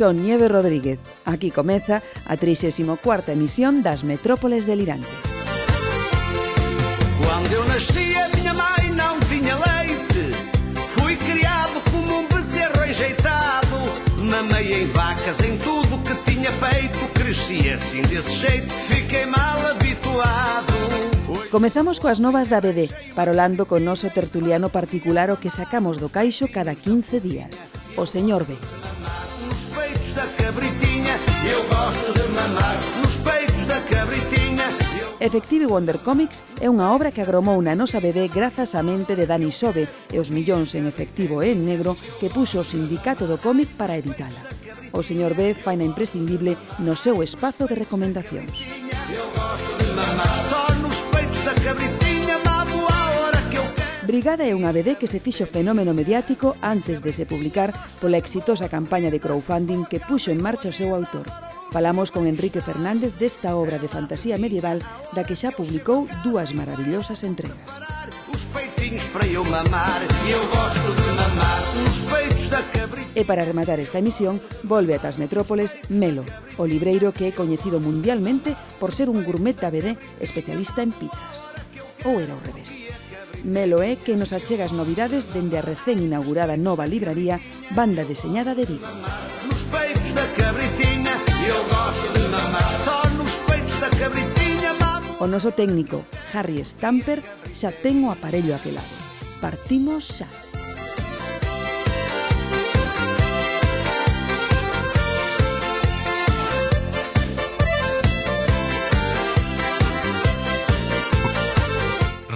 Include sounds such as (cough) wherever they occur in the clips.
Son Nieve Rodríguez. Aquí comeza a 34ª emisión das Metrópoles delirantes. Quando eu nasci a miña mãe não tinha leite Fui criado como um bezerro enjeitado Mamei em vacas, em tudo que tinha peito Cresci assim desse jeito, fiquei mal habituado Comezamos coas novas da BD, parolando con noso tertuliano particular o que sacamos do caixo cada 15 días, o señor B nos peitos da cabritinha, eu gosto de mamar nos peitos da cabritinha. Eu... Efective Wonder Comics é unha obra que agromou na nosa bebé grazas á mente de Dani Sobe e os millóns en efectivo e en negro que puxo o sindicato do cómic para editala. O señor B faina imprescindible no seu espazo de recomendacións. Eu gosto de mamar só nos peitos da cabritinha Brigada é unha BD que se fixo fenómeno mediático antes de se publicar pola exitosa campaña de crowdfunding que puxo en marcha o seu autor. Falamos con Enrique Fernández desta obra de fantasía medieval da que xa publicou dúas maravillosas entregas. Os peitinhos para eu mamar e eu gosto de mamar os peitos da cabrita. E para rematar esta emisión, volve atas metrópoles Melo, o libreiro que é coñecido mundialmente por ser un gourmet da BD especialista en pizzas. Ou era ao revés. Melo é que nos achega as novidades dende a recén inaugurada nova libraría Banda Deseñada de Vigo. Nos peitos da cabritinha, eu gosto de mamar só nos peitos da cabritinha, mamo. O noso técnico, Harry Stamper, xa ten o aparello aquelado. Partimos xa.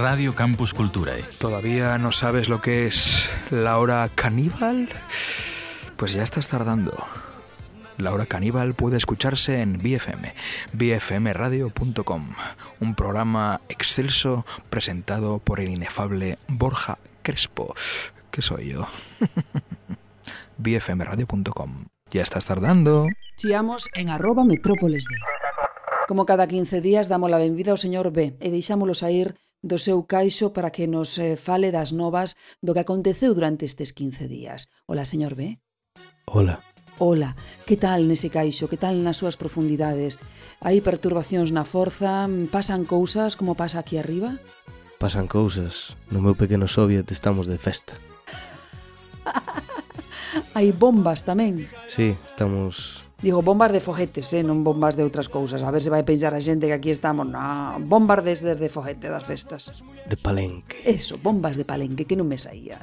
Radio Campus Culturae. ¿Todavía no sabes lo que es la hora caníbal? Pues ya estás tardando. La hora caníbal puede escucharse en BFM, bfmradio.com, un programa excelso presentado por el inefable Borja Crespo, que soy yo. (laughs) bfmradio.com. Ya estás tardando. Chiamos en arroba metrópoles de. Como cada 15 días damos a benvida ao señor B e deixámolo sair do seu caixo para que nos eh, fale das novas do que aconteceu durante estes 15 días. Ola, señor B. Ola. Ola, que tal nese caixo, que tal nas súas profundidades? Hai perturbacións na forza, pasan cousas como pasa aquí arriba? Pasan cousas. No meu pequeno Soviet estamos de festa. (laughs) Hai bombas tamén. Sí, estamos Digo, bombas de foguetes, eh? non bombas de outras cousas. A ver se vai pensar a xente que aquí estamos na bombas desde de foguete das festas. De palenque. Eso, bombas de palenque, que non me saía.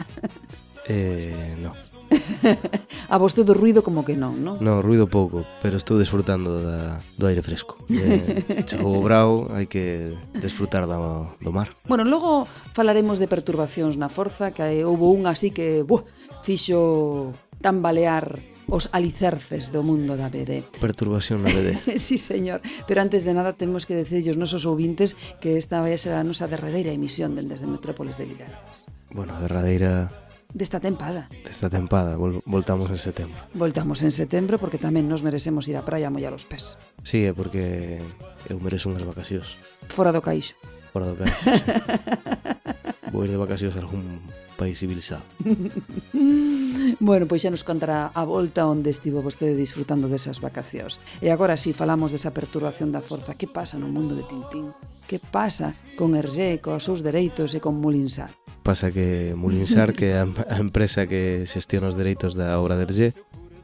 Eh, no. (laughs) a vos todo ruido como que non, non? No, ruido pouco, pero estou desfrutando da, do aire fresco. Eh, (laughs) chegou o brau, hai que desfrutar da, do mar. Bueno, logo falaremos de perturbacións na forza, que houve un así que, buh, fixo tambalear os alicerces do mundo da BD. Perturbación na BD. (laughs) sí, señor. Pero antes de nada temos que decellos nosos ouvintes que esta vai ser a nosa derradeira emisión dende de Metrópoles de Liranas. Bueno, a derradeira desta tempada. Desta tempada, vol voltamos en setembro. Voltamos en setembro porque tamén nos merecemos ir á praia a mollar os pés. Sí, é porque eu merezo unhas vacacións. Fora do caixo. Fora do caixo, sí. (laughs) Vou ir de vacacións a algún país civilizado. (laughs) (laughs) Bueno, pois xa nos contará a volta onde estivo vostede disfrutando desas vacacións. E agora si sí, falamos desa perturbación da forza, que pasa no mundo de Tintín? Que pasa con Hergé, cos seus dereitos e con Mulinsar? Pasa que Mulinsar, que é a empresa que xestiona os dereitos da obra de Hergé,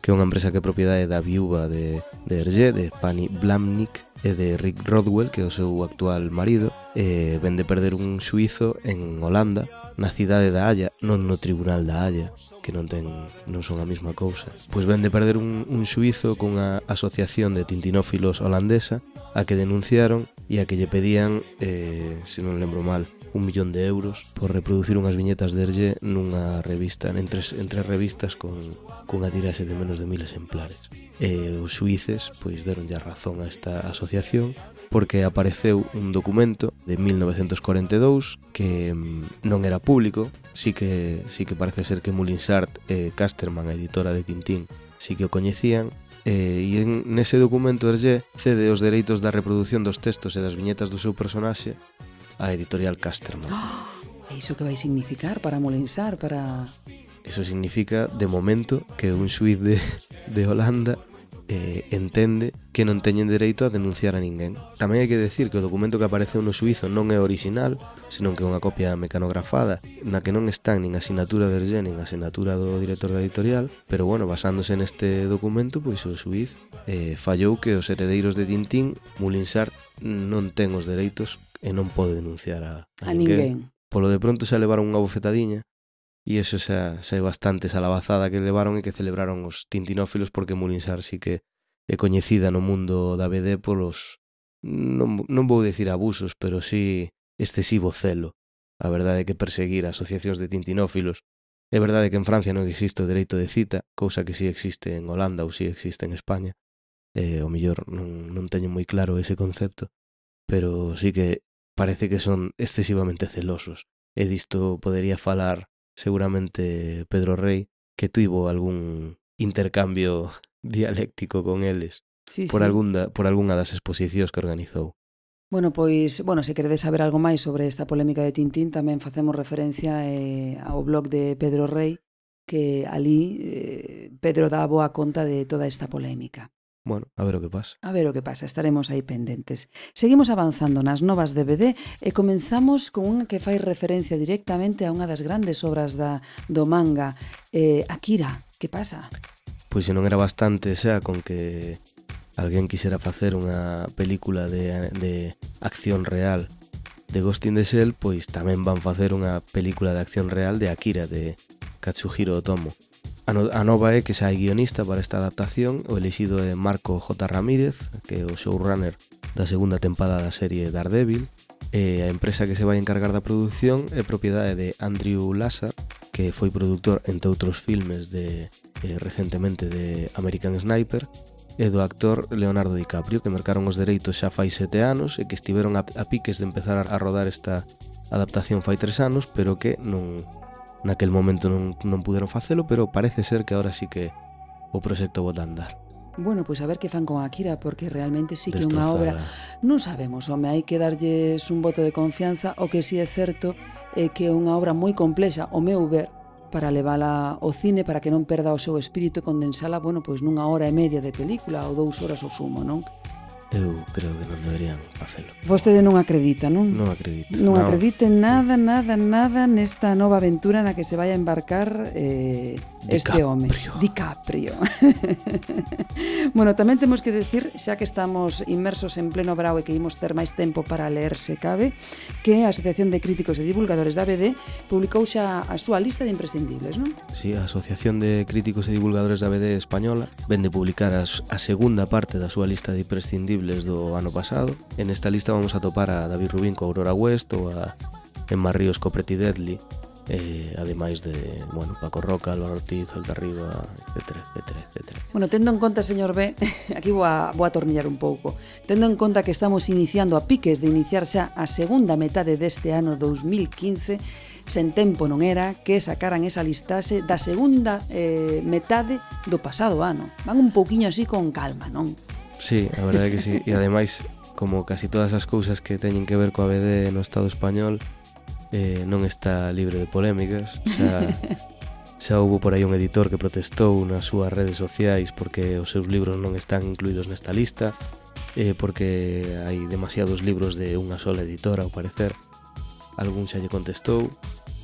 que é unha empresa que é propiedade da viúva de, de Hergé, de Pani Blamnik, e de Rick Rodwell, que é o seu actual marido, eh, vende perder un xuizo en Holanda na cidade da Haya, non no tribunal da Haya, que non ten non son a mesma cousa. Pois ven de perder un, un suizo cunha asociación de tintinófilos holandesa a que denunciaron e a que lle pedían, eh, se non lembro mal, un millón de euros por reproducir unhas viñetas de Erlle nunha revista, entre, entre revistas con, cunha tirase de menos de mil exemplares e os suíces pois deronlle a razón a esta asociación porque apareceu un documento de 1942 que mm, non era público, si que, si que parece ser que Moulinsart e Casterman, a editora de Tintín, si que o coñecían, eh, e en, nese documento Hergé cede os dereitos da reproducción dos textos e das viñetas do seu personaxe a editorial Casterman. (gasps) Oh, e iso que vai significar para Molinsar, para... Eso significa, de momento, que un suiz de, de Holanda eh, entende que non teñen dereito a denunciar a ninguén. Tamén hai que decir que o documento que apareceu no suizo non é original, senón que é unha copia mecanografada, na que non están nin a asinatura de Ergen, nin a asinatura do director da editorial, pero bueno, basándose neste documento, pois o suiz eh, fallou que os heredeiros de Tintín, Mulinsart, non ten os dereitos e non pode denunciar a, a, a ninguén. ninguén. Polo de pronto xa levaron unha bofetadiña E eso xa, xa é bastante esa lavazada que levaron e que celebraron os tintinófilos porque Mulinsar sí que é coñecida no mundo da BD polos, non, non vou decir abusos, pero sí excesivo celo. A verdade é que perseguir asociacións de tintinófilos É verdade que en Francia non existe o dereito de cita, cousa que si sí existe en Holanda ou si sí existe en España. Eh, o millor non, non teño moi claro ese concepto, pero sí que parece que son excesivamente celosos. E disto podería falar seguramente Pedro Rey, que tuvo algún intercambio (laughs) dialéctico con eles sí, por, sí. Algunda, por algunha das exposicións que organizou. Bueno, pois, bueno, se queredes saber algo máis sobre esta polémica de Tintín, tamén facemos referencia eh, ao blog de Pedro Rey, que ali eh, Pedro dá boa conta de toda esta polémica. Bueno, a ver o que pasa. A ver o que pasa, estaremos aí pendentes. Seguimos avanzando nas novas DVD e comenzamos con unha que fai referencia directamente a unha das grandes obras da do manga, eh, Akira. Que pasa? Pois se non era bastante xa con que alguén quixera facer unha película de, de acción real de Ghost in the Shell, pois tamén van facer unha película de acción real de Akira, de Katsuhiro Otomo. A, no, a nova é que xa hai guionista para esta adaptación, o elixido é Marco J. Ramírez, que é o showrunner da segunda tempada da serie Daredevil, e a empresa que se vai encargar da produción é propiedade de Andrew Lazar, que foi produtor, entre outros filmes de eh, recentemente de American Sniper, e do actor Leonardo DiCaprio, que mercaron os dereitos xa fai sete anos e que estiveron a, a piques de empezar a rodar esta adaptación fai tres anos, pero que non, Naquel momento non, non puderon facelo, pero parece ser que ahora sí que o proxecto vota andar. Bueno, pois pues a ver que fan con Akira, porque realmente sí que é unha obra... Non sabemos, home, hai que darlles un voto de confianza, o que sí é certo é eh, que é unha obra moi complexa, o meu ver, para levala ao cine para que non perda o seu espírito e condensala, bueno, pois nunha hora e media de película ou dous horas o sumo, non? Eu creo que non deberían facelo. Vostede non acredita, non? Non acredito. Non, non. acredite nada, nada, nada nesta nova aventura na que se vai a embarcar eh, DiCaprio. este home. DiCaprio. (laughs) bueno, tamén temos que decir, xa que estamos inmersos en pleno brao e que imos ter máis tempo para ler se cabe, que a Asociación de Críticos e Divulgadores da BD publicou xa a súa lista de imprescindibles, non? Sí, a Asociación de Críticos e Divulgadores da BD Española vende publicar a, a segunda parte da súa lista de imprescindibles imprescindibles do ano pasado. En esta lista vamos a topar a David Rubín co Aurora West ou a Emma Ríos co Pretty Deadly, eh, ademais de bueno, Paco Roca, Álvaro Ortiz, Altarriba, etc, etc, etc. Bueno, tendo en conta, señor B, (laughs) aquí vou a, vou a tornillar un pouco, tendo en conta que estamos iniciando a piques de iniciar xa a segunda metade deste ano 2015, sen tempo non era que sacaran esa listaxe da segunda eh, metade do pasado ano. Van un pouquiño así con calma, non? Sí, a verdade que sí. E ademais, como casi todas as cousas que teñen que ver coa BD no Estado español, eh, non está libre de polémicas. Xa, xa houve por aí un editor que protestou nas súas redes sociais porque os seus libros non están incluídos nesta lista, eh, porque hai demasiados libros de unha sola editora, ao parecer. Algún xa lle contestou,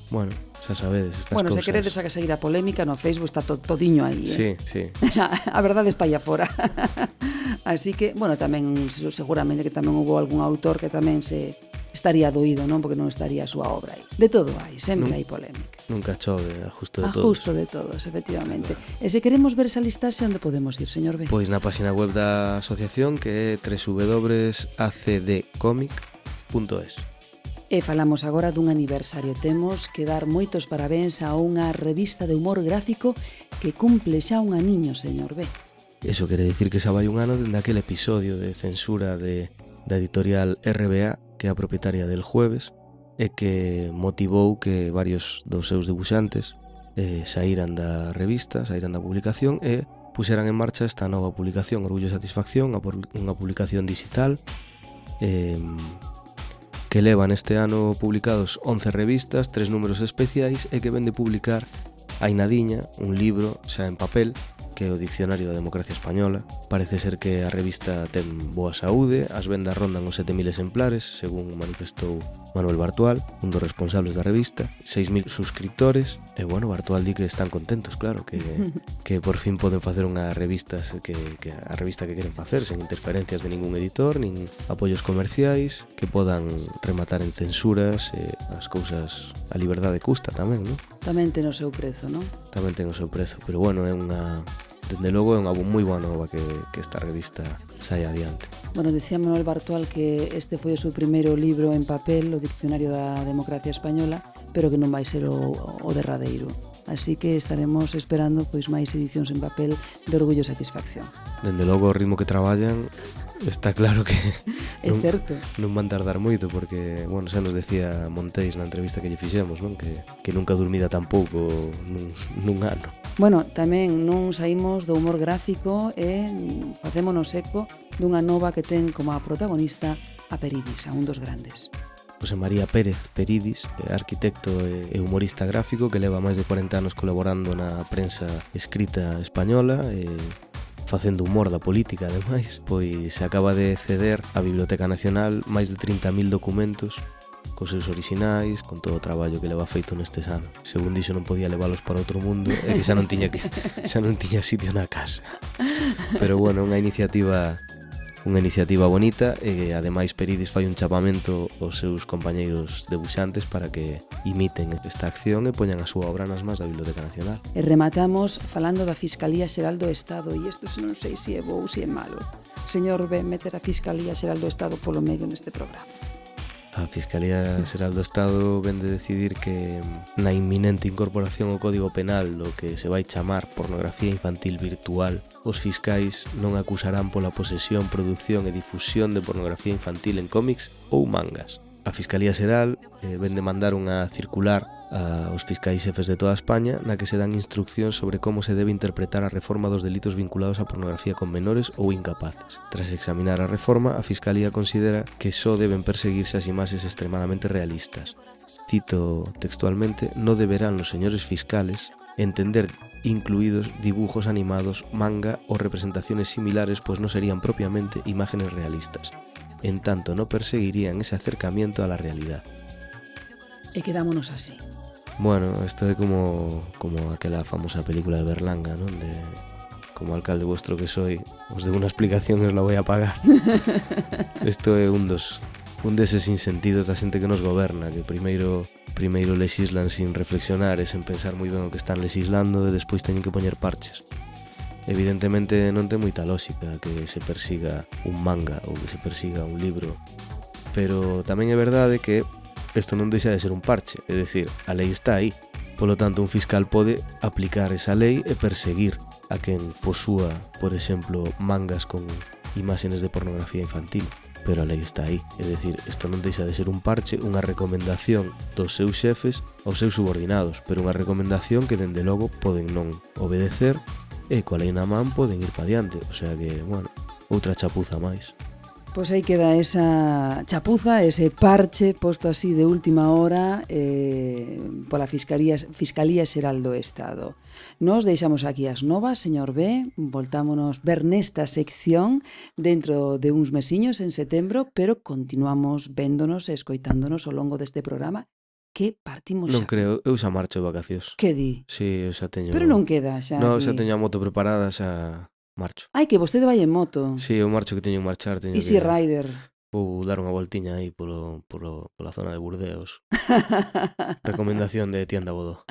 Bueno, xa sabedes estas bueno, cousas. Bueno, se queredes a seguir a polémica no Facebook está to, todiño aí, eh? Sí, sí. (laughs) a verdade está aí afora. (laughs) Así que, bueno, tamén seguramente que tamén houve algún autor que tamén se estaría doído, non? Porque non estaría a súa obra aí. De todo hai, sempre Nun, hai polémica. Nunca chove, a justo de a todos. A justo de todos, efectivamente. Claro. E se queremos ver esa listaxe, onde podemos ir, señor B? Pois na página web da asociación que é www.acdcomic.es. E falamos agora dun aniversario. Temos que dar moitos parabéns a unha revista de humor gráfico que cumple xa un aniño, señor B. Eso quere dicir que xa vai un ano dende aquel episodio de censura de, da editorial RBA, que é a propietaria del jueves, e que motivou que varios dos seus dibuixantes eh, saíran da revista, saíran da publicación e puseran en marcha esta nova publicación Orgullo e Satisfacción, unha publicación digital eh, que leva neste ano publicados 11 revistas, tres números especiais e que vende publicar Ainadiña, un libro xa en papel, que é o Diccionario da Democracia Española. Parece ser que a revista ten boa saúde, as vendas rondan os 7.000 exemplares, según manifestou Manuel Bartual, un dos responsables da revista, 6.000 suscriptores, e bueno, Bartual di que están contentos, claro, que, (laughs) que por fin poden facer unha revista que, que a revista que queren facer, sen interferencias de ningún editor, nin apoios comerciais, que podan rematar en censuras e as cousas a liberdade custa tamén, non? Tamén ten o seu prezo, non? Tamén ten o seu prezo, pero bueno, é unha dende logo é unha moi boa nova que, que esta revista saia adiante. Bueno, decía Manuel Bartual que este foi o seu primeiro libro en papel, o Diccionario da Democracia Española, pero que non vai ser o, o derradeiro. Así que estaremos esperando pois máis edicións en papel de orgullo e satisfacción. Dende logo o ritmo que traballan está claro que non, é certo. non van tardar moito porque, bueno, xa nos decía Monteis na entrevista que lle fixemos, non? Que, que nunca dormida tampouco nun, nun ano. Bueno, tamén non saímos do humor gráfico e facémonos eco dunha nova que ten como a protagonista a Peridis, a un dos grandes. José María Pérez Peridis, eh, arquitecto e humorista gráfico que leva máis de 40 anos colaborando na prensa escrita española e facendo humor da política, ademais, pois acaba de ceder á Biblioteca Nacional máis de 30.000 documentos cos seus orixinais, con todo o traballo que leva feito nestes anos. Segundo dixo non podía leválos para outro mundo e que xa non tiña que, (laughs) xa non tiña sitio na casa. Pero bueno, unha iniciativa unha iniciativa bonita e ademais Peridis fai un chamamento aos seus compañeiros debuxantes para que imiten esta acción e poñan a súa obra nas más da Biblioteca Nacional. E rematamos falando da Fiscalía Xeral do Estado e isto se non sei se é bo ou se é malo. Señor, ve meter a Fiscalía Xeral do Estado polo medio neste programa. A Fiscalía Xeral do Estado ven de decidir que na inminente incorporación ao Código Penal do que se vai chamar pornografía infantil virtual, os fiscais non acusarán pola posesión, produción e difusión de pornografía infantil en cómics ou mangas. A Fiscalía Xeral eh, vende mandar unha circular aos fiscais xefes de toda España na que se dan instruccións sobre como se debe interpretar a reforma dos delitos vinculados á pornografía con menores ou incapaces. Tras examinar a reforma, a Fiscalía considera que só deben perseguirse as imaxes extremadamente realistas. Cito textualmente, no deberán los señores fiscales entender incluídos dibujos animados, manga o representaciones similares pues no serían propiamente imágenes realistas. En tanto no perseguirían ese acercamiento a la realidad. E quedámonos así. Bueno, isto é como como aquela famosa película de Berlanga? De como alcalde vuestro que soy, os de unha explicación os la voy a pagar. (laughs) Isto é un dos un deses insentidos da xente que nos goberna, que primeiro primeiro legislan sin reflexionar e sen pensar moi ben o que están legislando e despois teñen que poñer parches. Evidentemente non ten moita lógica que se persiga un manga ou que se persiga un libro, pero tamén é verdade que isto non deixa de ser un parche, é dicir, a lei está aí, polo tanto un fiscal pode aplicar esa lei e perseguir a quen posúa, por exemplo, mangas con imágenes de pornografía infantil pero a lei está aí. É dicir, isto non deixa de ser un parche, unha recomendación dos seus xefes aos seus subordinados, pero unha recomendación que dende logo poden non obedecer e coa lei na man poden ir pa diante, o sea que, bueno, outra chapuza máis. Pois aí queda esa chapuza, ese parche posto así de última hora eh, pola Fiscalía, Fiscalía Xeral do Estado. Nos deixamos aquí as novas, señor B, voltámonos ver nesta sección dentro de uns mesiños en setembro, pero continuamos véndonos e escoitándonos ao longo deste programa que partimos non xa. Non creo, eu xa marcho de vacacións. Que di? Si, sí, eu xa teño... Pero non queda xa. Non, xa teño a moto preparada, xa marcho. Ai, que vostede vai en moto. Si, sí, eu marcho que teño que marchar. Teño Easy que... Rider. Vou dar unha voltiña aí polo, polo, pola zona de Burdeos. (laughs) Recomendación de tienda Bodó.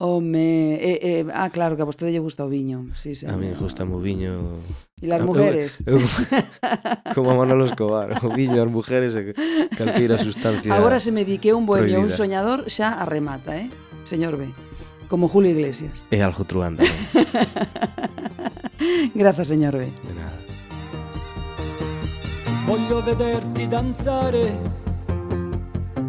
Home, eh, eh, ah, claro, que a vostede lle gusta o viño. Sí, sí, a mí no. gusta o viño. E las mujeres. Eu, eu, como a Manolo Escobar, o viño, as mujeres e calqueira sustancia. Agora se me di que un bohemio, un soñador, xa arremata, eh? Señor B. Como Julio Iglesias. É algo truando. (laughs) Grazas, señor B. De nada. Voglio vederti danzare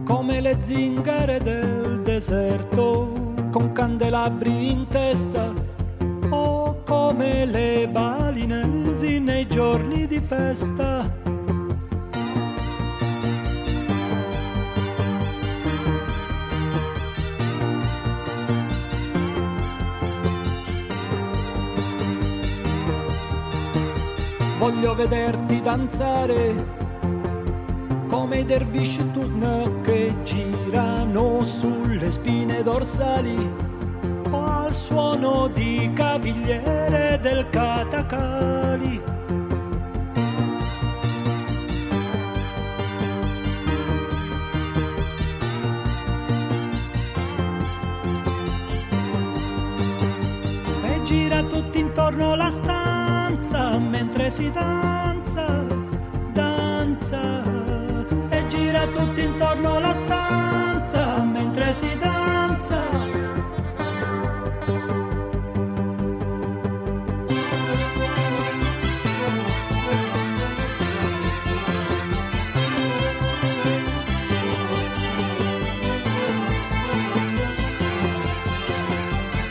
come le zingare del deserto, con candelabri in testa o come le balinesi nei giorni di festa. Voglio vederti danzare come i dervisci turno che girano sulle spine dorsali al suono di cavigliere del catacali. E gira tutti intorno la stanza mentre si danza, danza. E gira tutti intorno la stanza mentre si danza.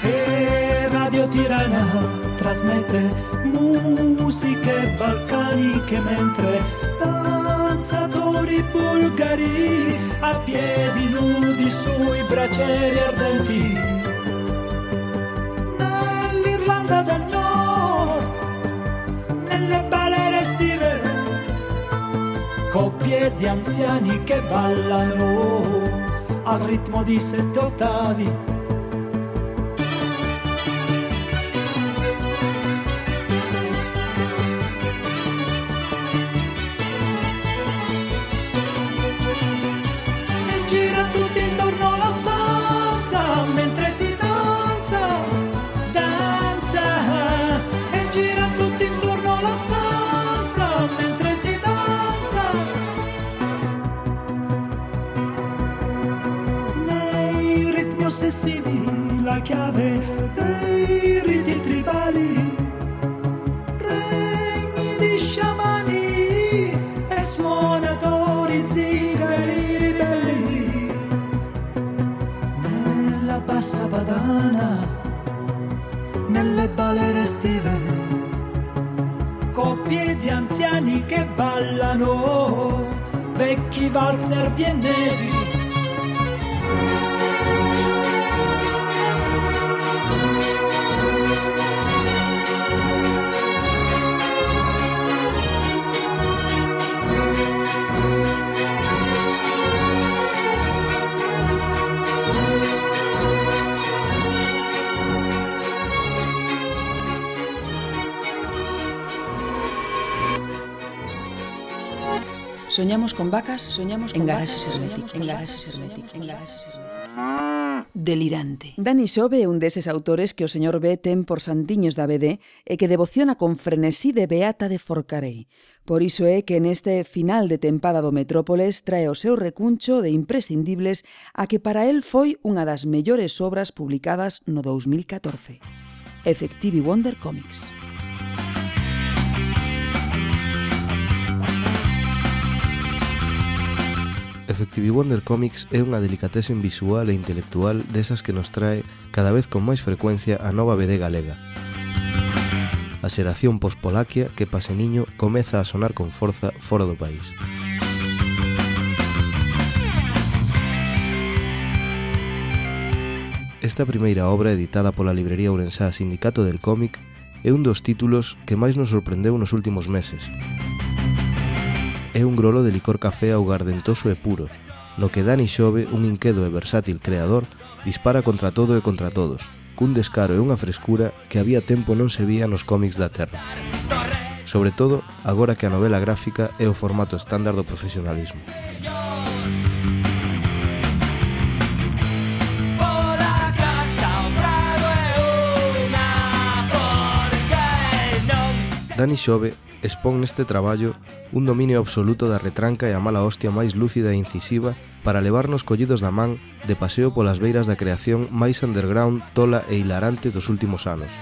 E Tirana trasmette musiche balcaniche mentre danzatori bulgari a piedi nudi sui bracieri ardenti. Nell'Irlanda del Nord, nelle balere estive, coppie di anziani che ballano al ritmo di sette ottavi. Nei ritmi ossessivi la chiave dei riti tribali. Regni di sciamani e suonatori zingari ribelli. Nella bassa padana nelle balere estive coppie di anziani che ballano vecchi valzer viennesi Soñamos con vacas, soñamos con en garaxes herméticas, en garaxes herméticas, en garaxes herméticas. Delirante. Dani Xove é un deses autores que o señor B ten por santiños da BD e que devociona con frenesí de Beata de Forcarei. Por iso é que neste final de tempada do Metrópoles trae o seu recuncho de imprescindibles a que para el foi unha das mellores obras publicadas no 2014. Effective Wonder Comics. Effective Wonder Comics é unha delicatese visual e intelectual desas que nos trae cada vez con máis frecuencia a nova BD galega. A xeración pospolaquia que paseniño comeza a sonar con forza fora do país. Esta primeira obra editada pola librería Ourensá Sindicato del Cómic é un dos títulos que máis nos sorprendeu nos últimos meses é un grolo de licor café augardentoso e puro, no que Dani Xove, un inquedo e versátil creador, dispara contra todo e contra todos, cun descaro e unha frescura que había tempo non se vía nos cómics da Terra. Sobre todo, agora que a novela gráfica é o formato estándar do profesionalismo. Dani Xove expón neste traballo un dominio absoluto da retranca e a mala hostia máis lúcida e incisiva para levarnos collidos da man de paseo polas beiras da creación máis underground, tola e hilarante dos últimos anos.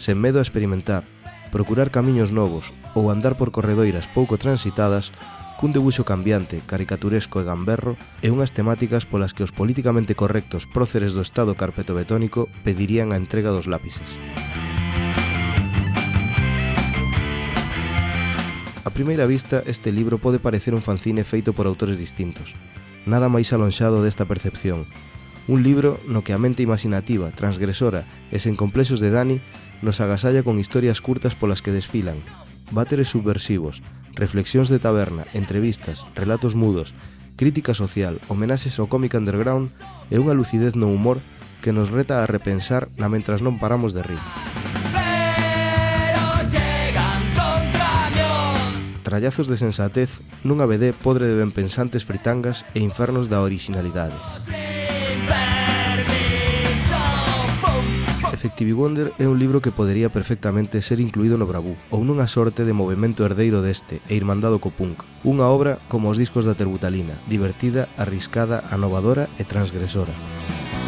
Sen medo a experimentar, procurar camiños novos ou andar por corredoiras pouco transitadas cun debuxo cambiante, caricaturesco e gamberro e unhas temáticas polas que os políticamente correctos próceres do Estado carpetobetónico pedirían a entrega dos lápices. A primeira vista, este libro pode parecer un fanzine feito por autores distintos. Nada máis alonxado desta percepción. Un libro no que a mente imaginativa, transgresora e sen complexos de Dani nos agasalla con historias curtas polas que desfilan, váteres subversivos, reflexións de taberna, entrevistas, relatos mudos, crítica social, homenaxes ao cómic underground e unha lucidez no humor que nos reta a repensar na mentras non paramos de rir. Trallazos de sensatez nunha BD podre de benpensantes fritangas e infernos da originalidade. Sin Effective Wonder é un libro que podería perfectamente ser incluído no Bravú, ou nunha sorte de movimento herdeiro deste e irmandado co punk. Unha obra como os discos da Terbutalina, divertida, arriscada, anovadora e transgresora.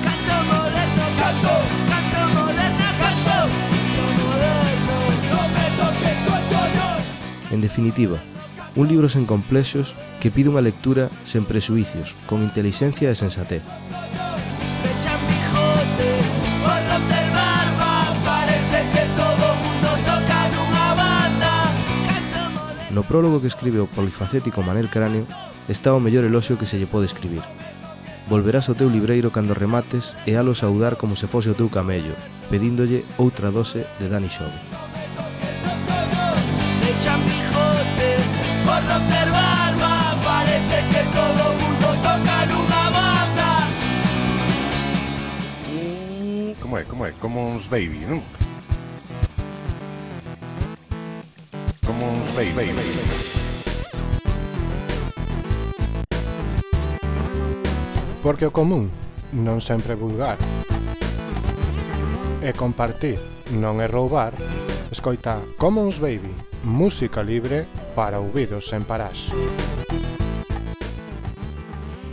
Canto moderno, canto, canto moderno, canto, canto moderno, no me toques tu En definitiva, un libro sen complexos que pide unha lectura sen presuicios, con intelixencia e sensatez. No prólogo que escribe o polifacético Manel Cráneo está o mellor eloxio que se lle pode escribir. Volverás ao teu libreiro cando remates e alo saudar como se fose o teu camello, pedíndolle outra dose de Dani Xove. Echan Barba Parece que todo mundo toca nunha banda Como é, como é, como uns baby, non? como un rei. Porque o común non sempre é vulgar. E compartir non é roubar. Escoita Commons Baby, música libre para ouvidos sen parás.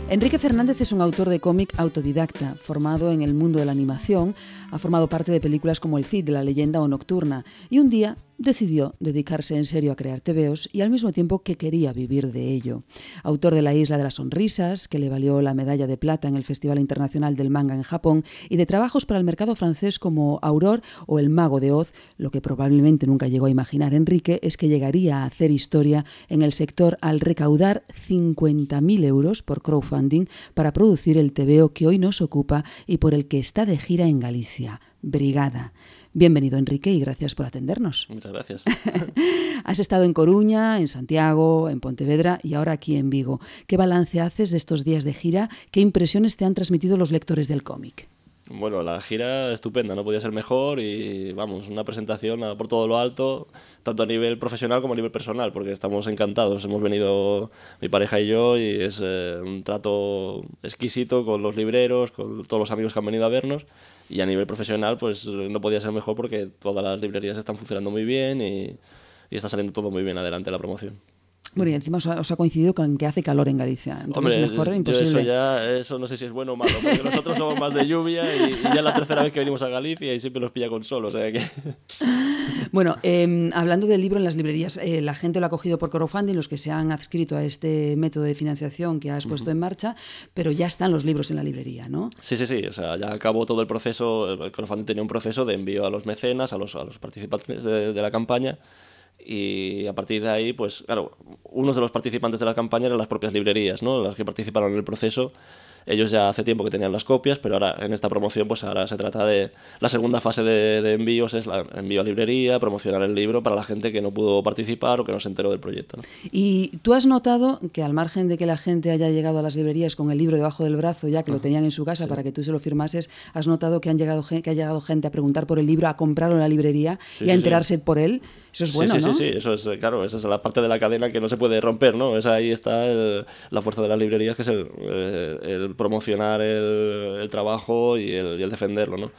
Enrique Fernández es un autor de cómic autodidacta, formado en el mundo de la animación, ha formado parte de películas como El Cid, La leyenda o Nocturna, y un día decidió dedicarse en serio a crear tebeos y al mismo tiempo que quería vivir de ello. Autor de La Isla de las Sonrisas, que le valió la medalla de plata en el Festival Internacional del Manga en Japón, y de trabajos para el mercado francés como Aurore o El Mago de Oz, lo que probablemente nunca llegó a imaginar Enrique es que llegaría a hacer historia en el sector al recaudar 50.000 euros por crowdfunding para producir el tebeo que hoy nos ocupa y por el que está de gira en Galicia, Brigada. Bienvenido, Enrique, y gracias por atendernos. Muchas gracias. (laughs) Has estado en Coruña, en Santiago, en Pontevedra y ahora aquí en Vigo. ¿Qué balance haces de estos días de gira? ¿Qué impresiones te han transmitido los lectores del cómic? Bueno, la gira estupenda, no podía ser mejor y vamos, una presentación por todo lo alto, tanto a nivel profesional como a nivel personal, porque estamos encantados. Hemos venido mi pareja y yo y es eh, un trato exquisito con los libreros, con todos los amigos que han venido a vernos y a nivel profesional pues no podía ser mejor porque todas las librerías están funcionando muy bien y, y está saliendo todo muy bien adelante la promoción. Bueno, y encima os ha, os ha coincidido con que hace calor en Galicia. Entonces, Hombre, mejor yo imposible. eso ya, eso no sé si es bueno o malo, porque nosotros somos más de lluvia y, y ya es la tercera vez que venimos a Galicia y siempre nos pilla con sol, o sea que... (laughs) Bueno, eh, hablando del libro en las librerías, eh, la gente lo ha cogido por crowdfunding, los que se han adscrito a este método de financiación que has puesto en marcha, pero ya están los libros en la librería, ¿no? Sí, sí, sí, o sea, ya acabó todo el proceso, el crowdfunding tenía un proceso de envío a los mecenas, a los, a los participantes de, de la campaña y a partir de ahí, pues claro, unos de los participantes de la campaña eran las propias librerías, ¿no? Las que participaron en el proceso. ellos ya hace tiempo que tenían las copias, pero ahora en esta promoción pues ahora se trata de la segunda fase de, de envíos es la envío a librería, promocionar el libro para la gente que no pudo participar o que no se enteró del proyecto. ¿no? Y tú has notado que al margen de que la gente haya llegado a las librerías con el libro debajo del brazo, ya que lo tenían en su casa para que tú se lo firmases, has notado que han llegado que ha llegado gente a preguntar por el libro, a comprarlo en la librería Sí, y a sí. enterarse por él. Eso es bueno, sí, sí, ¿no? sí, sí, eso es, eh, claro, esa es la parte de la cadena que no se puede romper, ¿no? Esa ahí está el- la fuerza de las librerías, que es el, eh, el promocionar el, el trabajo y el, y el defenderlo, ¿no?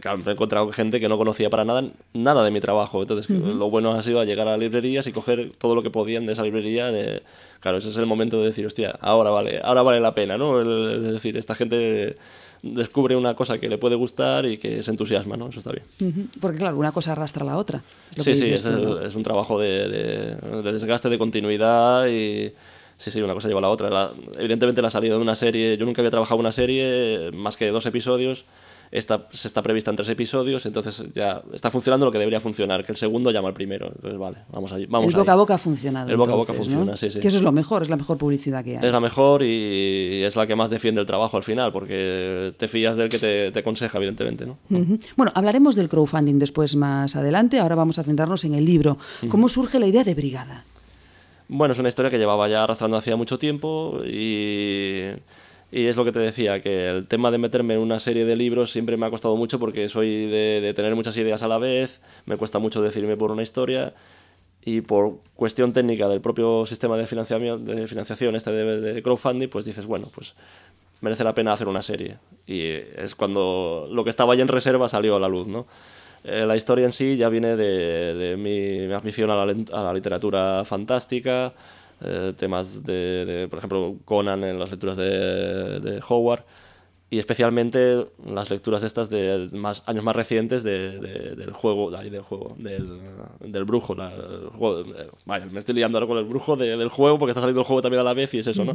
Claro, me he encontrado gente que no conocía para nada nada de mi trabajo, entonces lo bueno ha sido llegar a las librerías y coger todo lo que podían de esa librería, de- claro, ese es el momento de decir, hostia, ahora vale, ahora vale la pena, ¿no? El decir, esta gente descubre una cosa que le puede gustar y que se entusiasma, ¿no? Eso está bien. Porque claro, una cosa arrastra a la otra. Sí, sí, es, tú, ¿no? es un trabajo de, de- de desgaste, de continuidad y sí, sí, una cosa lleva a la otra. La- evidentemente la salida de una serie, yo nunca había trabajado una serie más que dos episodios, esta se está prevista en tres episodios, entonces ya está funcionando lo que debería funcionar, que el segundo llama al primero. Entonces, vale, vamos allí. Vamos el boca a boca ha funcionado. El boca a boca funciona, sí, sí. Que eso es lo mejor, es la mejor publicidad que hay. Es la mejor y es la que más defiende el trabajo al final, porque te fías del que te, te aconseja, evidentemente, ¿no? Bueno, hablaremos del crowdfunding después más adelante. Ahora vamos a centrarnos en el libro. ¿Cómo surge la idea de Brigada? Bueno, es una historia que llevaba ya arrastrando hacía mucho tiempo y, y es lo que te decía, que el tema de meterme en una serie de libros siempre me ha costado mucho porque soy de, de tener muchas ideas a la vez, me cuesta mucho decidirme por una historia y por cuestión técnica del propio sistema de financiación, de financiación este de, de crowdfunding, pues dices, bueno, pues merece la pena hacer una serie. Y es cuando lo que estaba ya en reserva salió a la luz, ¿no? Eh, la historia en sí ya viene de, de mi, mi afición a la, a la literatura fantástica, eh, temas de, de, por ejemplo, Conan en las lecturas de, de Howard, y especialmente las lecturas estas de más, años más recientes de- de- del juego, del juego, del, del brujo, la- el juego- eh, vaya, me estoy liando ahora con el brujo de- del juego porque está saliendo el juego también a la vez y es eso, ¿no?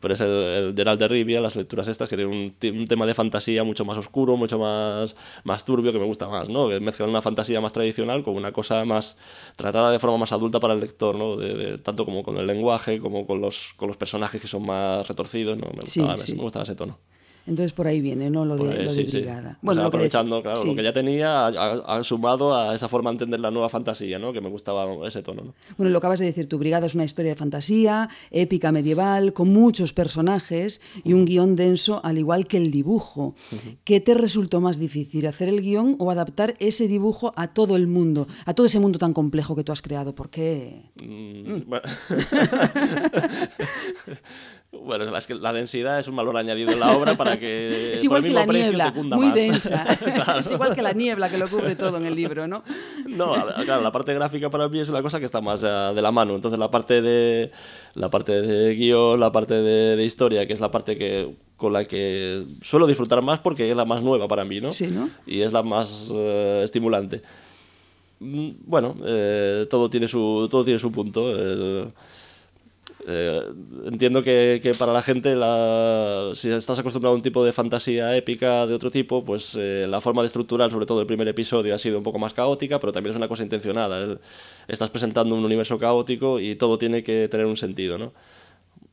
Pero es el, el Geralt de Rivia, las lecturas estas que tienen un, tema de fantasía mucho más oscuro, mucho más, más turbio, que me gusta más, ¿no? Que mezclan una fantasía más tradicional con una cosa más tratada de forma más adulta para el lector, ¿no? De- de- tanto como con el lenguaje, como con los, con los personajes que son más retorcidos, ¿no? Me Sí, gustaba, sí. me gustaba ese tono. Entonces por ahí viene, ¿no? Lo de, Pues lo de sí, sí. Brigada. O sea, lo que de- aprovechando, claro, sí. lo que ya tenía, ha, sumado a esa forma de entender la nueva fantasía, ¿no? Que me gustaba ese tono, ¿no? Bueno, lo acabas de decir, tu brigada es una historia de fantasía, épica medieval, con muchos personajes y un guion denso, al igual que el dibujo. ¿Qué te resultó más difícil, hacer el guion o adaptar ese dibujo a todo el mundo, a todo ese mundo tan complejo que tú has creado? ¿Por qué? Mm, Bueno. (laughs) (laughs) Bueno, es que la densidad es un valor añadido en la obra para que (laughs) Es por igual que la niebla, muy más. densa. Claro. (laughs) (laughs) Es igual que la niebla que lo cubre todo en el libro, ¿no? No, claro, la parte gráfica para mí es una cosa que está más eh, de la mano. Entonces la parte de la parte de guion, la parte de, de historia, que es la parte que con la que suelo disfrutar más porque es la más nueva para mí, ¿no? Sí, ¿no? Y es la más eh, estimulante. Mm, Bueno, eh, todo tiene su todo tiene su punto. el- eh, entiendo que, que para la gente, la- si estás acostumbrado a un tipo de fantasía épica de otro tipo, pues eh, la forma de estructurar, sobre todo el primer episodio, ha sido un poco más caótica, pero también es una cosa intencionada. El- estás presentando un universo caótico y todo tiene que tener un sentido, ¿no?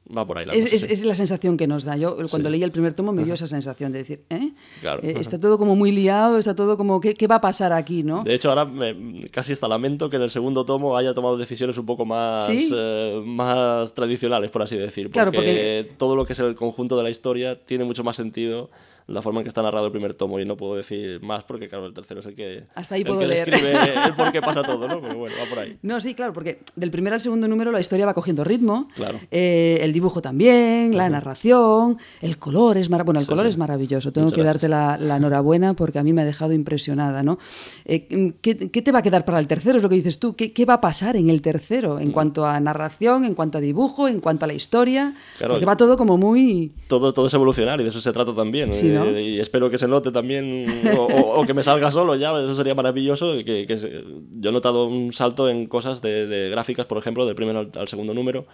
Va por ahí la Es, cosa, es- sí. es la sensación que nos da. Yo cuando Sí. leí el primer tomo me dio esa sensación de decir, ¿eh? Claro. Eh, está todo como muy liado, está todo como, ¿qué, qué va a pasar aquí, no? De hecho, ahora me- casi hasta lamento que en el segundo tomo haya tomado decisiones un poco más, ¿Sí? eh, más tradicionales, por así decir. Porque, Claro, porque- todo lo que es el conjunto de la historia tiene mucho más sentido la forma en que está narrado el primer tomo y no puedo decir más porque, claro, el tercero es el que, Hasta ahí el puedo que leer. describe (laughs) el por qué pasa todo, ¿no? Pero bueno, va por ahí. No, sí, claro, porque del primer al segundo número la historia va cogiendo ritmo. Claro. Eh, el dibujo también, la narración, el color es maravilloso. Bueno, el Sí, color sí. es maravilloso. Tengo Muchas que darte la, la enhorabuena porque a mí me ha dejado impresionada, ¿no? Eh, ¿qué, qué te va a quedar para el tercero? Es lo que dices tú. ¿Qué, qué va a pasar en el tercero? En cuanto a narración, en cuanto a dibujo, en cuanto a la historia. Claro. Porque va todo como muy. Todo, todo es evolucionar y de eso se trata también. Sí, ¿no? Eh, y espero que se note también, o, o- o que me salga solo ya, eso sería maravilloso. Que, que se- yo he notado un salto en cosas de, de gráficas, por ejemplo, del primero al, al segundo número,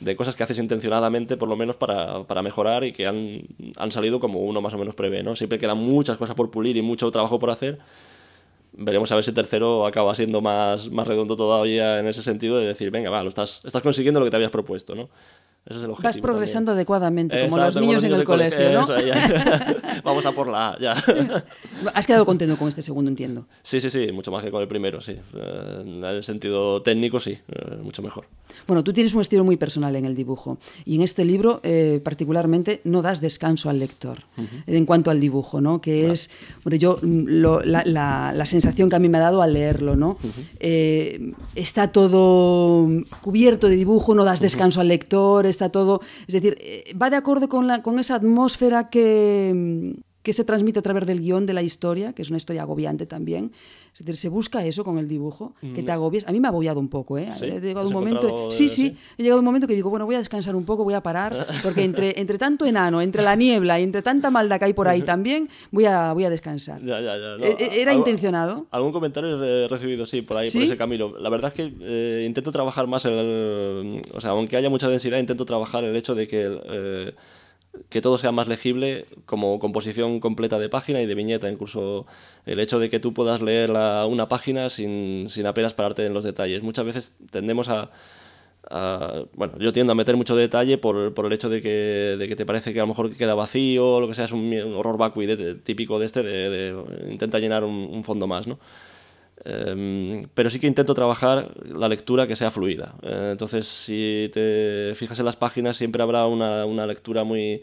de cosas que haces intencionadamente, por lo menos para, para mejorar y que han, han salido como uno más o menos prevé. ¿no? Siempre quedan muchas cosas por pulir y mucho trabajo por hacer. Veremos a ver si el tercero acaba siendo más, más redondo todavía en ese sentido de decir, venga, va, lo estás, estás consiguiendo lo que te habías propuesto, ¿no? Eso es el objetivo. Vas progresando también. adecuadamente, como Exacto, los niños en el de cole- colegio, ¿no? Eso, ya. (laughs) Vamos a por la A, ya. (laughs) Has quedado contento con este segundo, entiendo. Sí, sí, sí, mucho más que con el primero, sí. Eh, En el sentido técnico, sí, eh, mucho mejor. Bueno, tú tienes un estilo muy personal en el dibujo y en este libro eh, particularmente no das descanso al lector en cuanto al dibujo, ¿no? Que es, bueno, yo mm, lo- la, la- la sensación que a mí me ha dado al leerlo, ¿no? Eh, está todo cubierto de dibujo, no das descanso al lector, está todo, es decir, eh, va de acuerdo con, la, con esa atmósfera que mm, que se transmite a través del guion de la historia, que es una historia agobiante también. Es decir, se busca eso con el dibujo, que te agobies. A mí me ha agobiado un poco, ¿eh? Sí, He llegado ¿has un momento. Sí, sí, he llegado un momento que digo, bueno, voy a descansar un poco, voy a parar, (laughs) porque entre, entre tanto enano, entre la niebla y entre tanta maldad que hay por ahí (laughs) también, voy a, voy a descansar. Ya, ya, ya. no, E- e- ¿Era algo- intencionado? Algún comentario he recibido, sí, por ahí, por ese camino. La verdad es que eh, intento trabajar más el... O sea, aunque haya mucha densidad, intento trabajar el hecho de que... eh, que todo sea más legible como composición completa de página y de viñeta. Incluso el hecho de que tú puedas leer la- una página sin, sin apenas pararte en los detalles. Muchas veces tendemos a, bueno, yo tiendo a meter mucho detalle por, por el hecho de que, de que te parece que a lo mejor queda vacío lo que sea, es un, un horror vacui de- típico de este, intenta llenar un, un fondo más, ¿no? Em, pero sí que intento trabajar la lectura que sea fluida. Eh, entonces, si te fijas en las páginas, siempre habrá una, una lectura muy,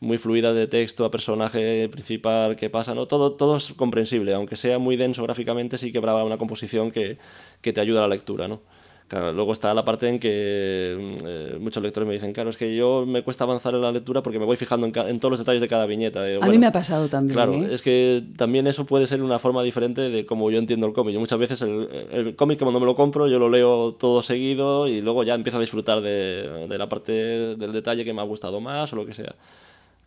muy fluida de texto a personaje principal que pasa, ¿no? Todo, todo es comprensible, aunque sea muy denso gráficamente, sí que habrá una composición que, que te ayuda a la lectura, ¿no? Claro, luego está la parte en que mm, eh, muchos lectores me dicen, claro, es que yo me cuesta avanzar en la lectura porque me voy fijando en, en todos los detalles de cada viñeta. Eh, A mí bueno, me ha pasado también. Claro, ¿eh? es que también eso puede ser una forma diferente de cómo yo entiendo el cómic. Yo muchas veces el, el cómic cuando me lo compro yo lo leo todo seguido y luego ya empiezo a disfrutar de, de la parte del detalle que me ha gustado más o lo que sea.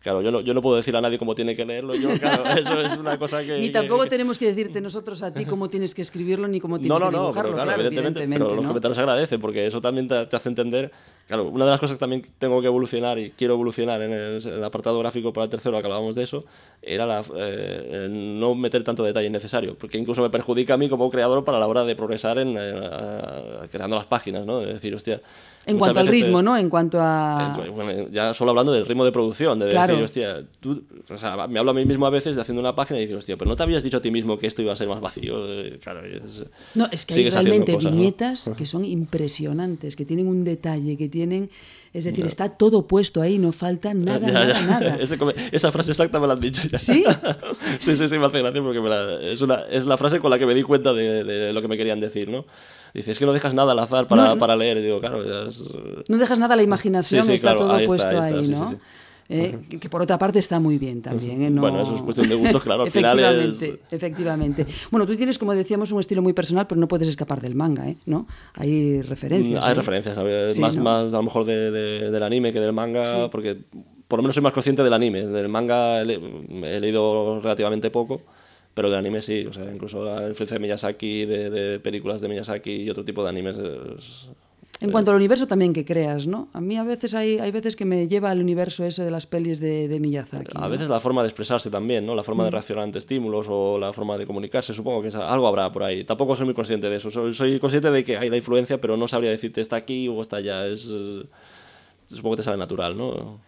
Claro, yo no, yo no puedo decir a nadie cómo tiene que leerlo. Yo, claro, (laughs) eso es una cosa que... Ni tampoco que- tenemos que decirte nosotros a ti cómo tienes que escribirlo ni cómo tienes no, no, que no, dibujarlo, pero claro, evidentemente, pero los ¿no? comentarios se agradecen porque eso también te, te hace entender. Claro, una de las cosas que también tengo que evolucionar y quiero evolucionar en el, en el apartado gráfico para el tercero, que hablábamos de eso, era la, eh, el no meter tanto detalle innecesario, porque incluso me perjudica a mí como creador para la hora de progresar en eh, a- creando las páginas, ¿no? De decir, hostia. En cuanto al veces te- ritmo, ¿no? En cuanto a... eh, bueno, ya solo hablando del ritmo de producción, de Claro. decir, hostia, tú, o sea, me hablo a mí mismo a veces de haciendo una página y digo, hostia, pero no te habías dicho a ti mismo que esto iba a ser más vacío. Eh, Claro, es- No, es que hay realmente cosas, ¿no? viñetas que (laughs) son impresionantes, que tienen un detalle, que tienen... Es decir, está todo puesto ahí, no falta nada, Ya, nada, ya. nada. (laughs) Ese esa frase exacta me la han dicho ya. ¿Sí? (laughs) sí, sí, sí, me hace gracia porque me la- es, una, es la frase con la que me di cuenta de, de lo que me querían decir, ¿no? Dice, es que no dejas nada al azar para, No, no. para leer. Y digo, claro, es... No dejas nada a la imaginación, Sí, sí, está claro, todo ahí puesto ahí ahí, está, sí, ¿no? sí, sí. Eh, que- que por otra parte está muy bien también. ¿eh? No- Bueno, eso es cuestión de gustos, claro, (laughs) al final es- efectivamente, efectivamente. Bueno, tú tienes, como decíamos, un estilo muy personal, pero no puedes escapar del manga, ¿eh? ¿no? Hay referencias. Hay ¿eh? referencias. Sí, más, ¿no? más a lo mejor de- de- del anime que del manga, porque por lo menos soy más consciente del anime. Del manga he, le- he leído relativamente poco, pero del anime sí. O sea, incluso la influencia de Miyazaki, de, de películas de Miyazaki y otro tipo de animes. es- En cuanto al universo también que creas, ¿no? A mí a veces hay, hay veces que me lleva al universo ese de las pelis de, de Miyazaki. A ¿no? veces la forma de expresarse también, ¿no? La forma de reaccionar ante estímulos o la forma de comunicarse, supongo que algo habrá por ahí. Tampoco soy muy consciente de eso. Soy, soy consciente de que hay la influencia, pero no sabría decirte está aquí o está allá. Es, eh, supongo que te sale natural, ¿no?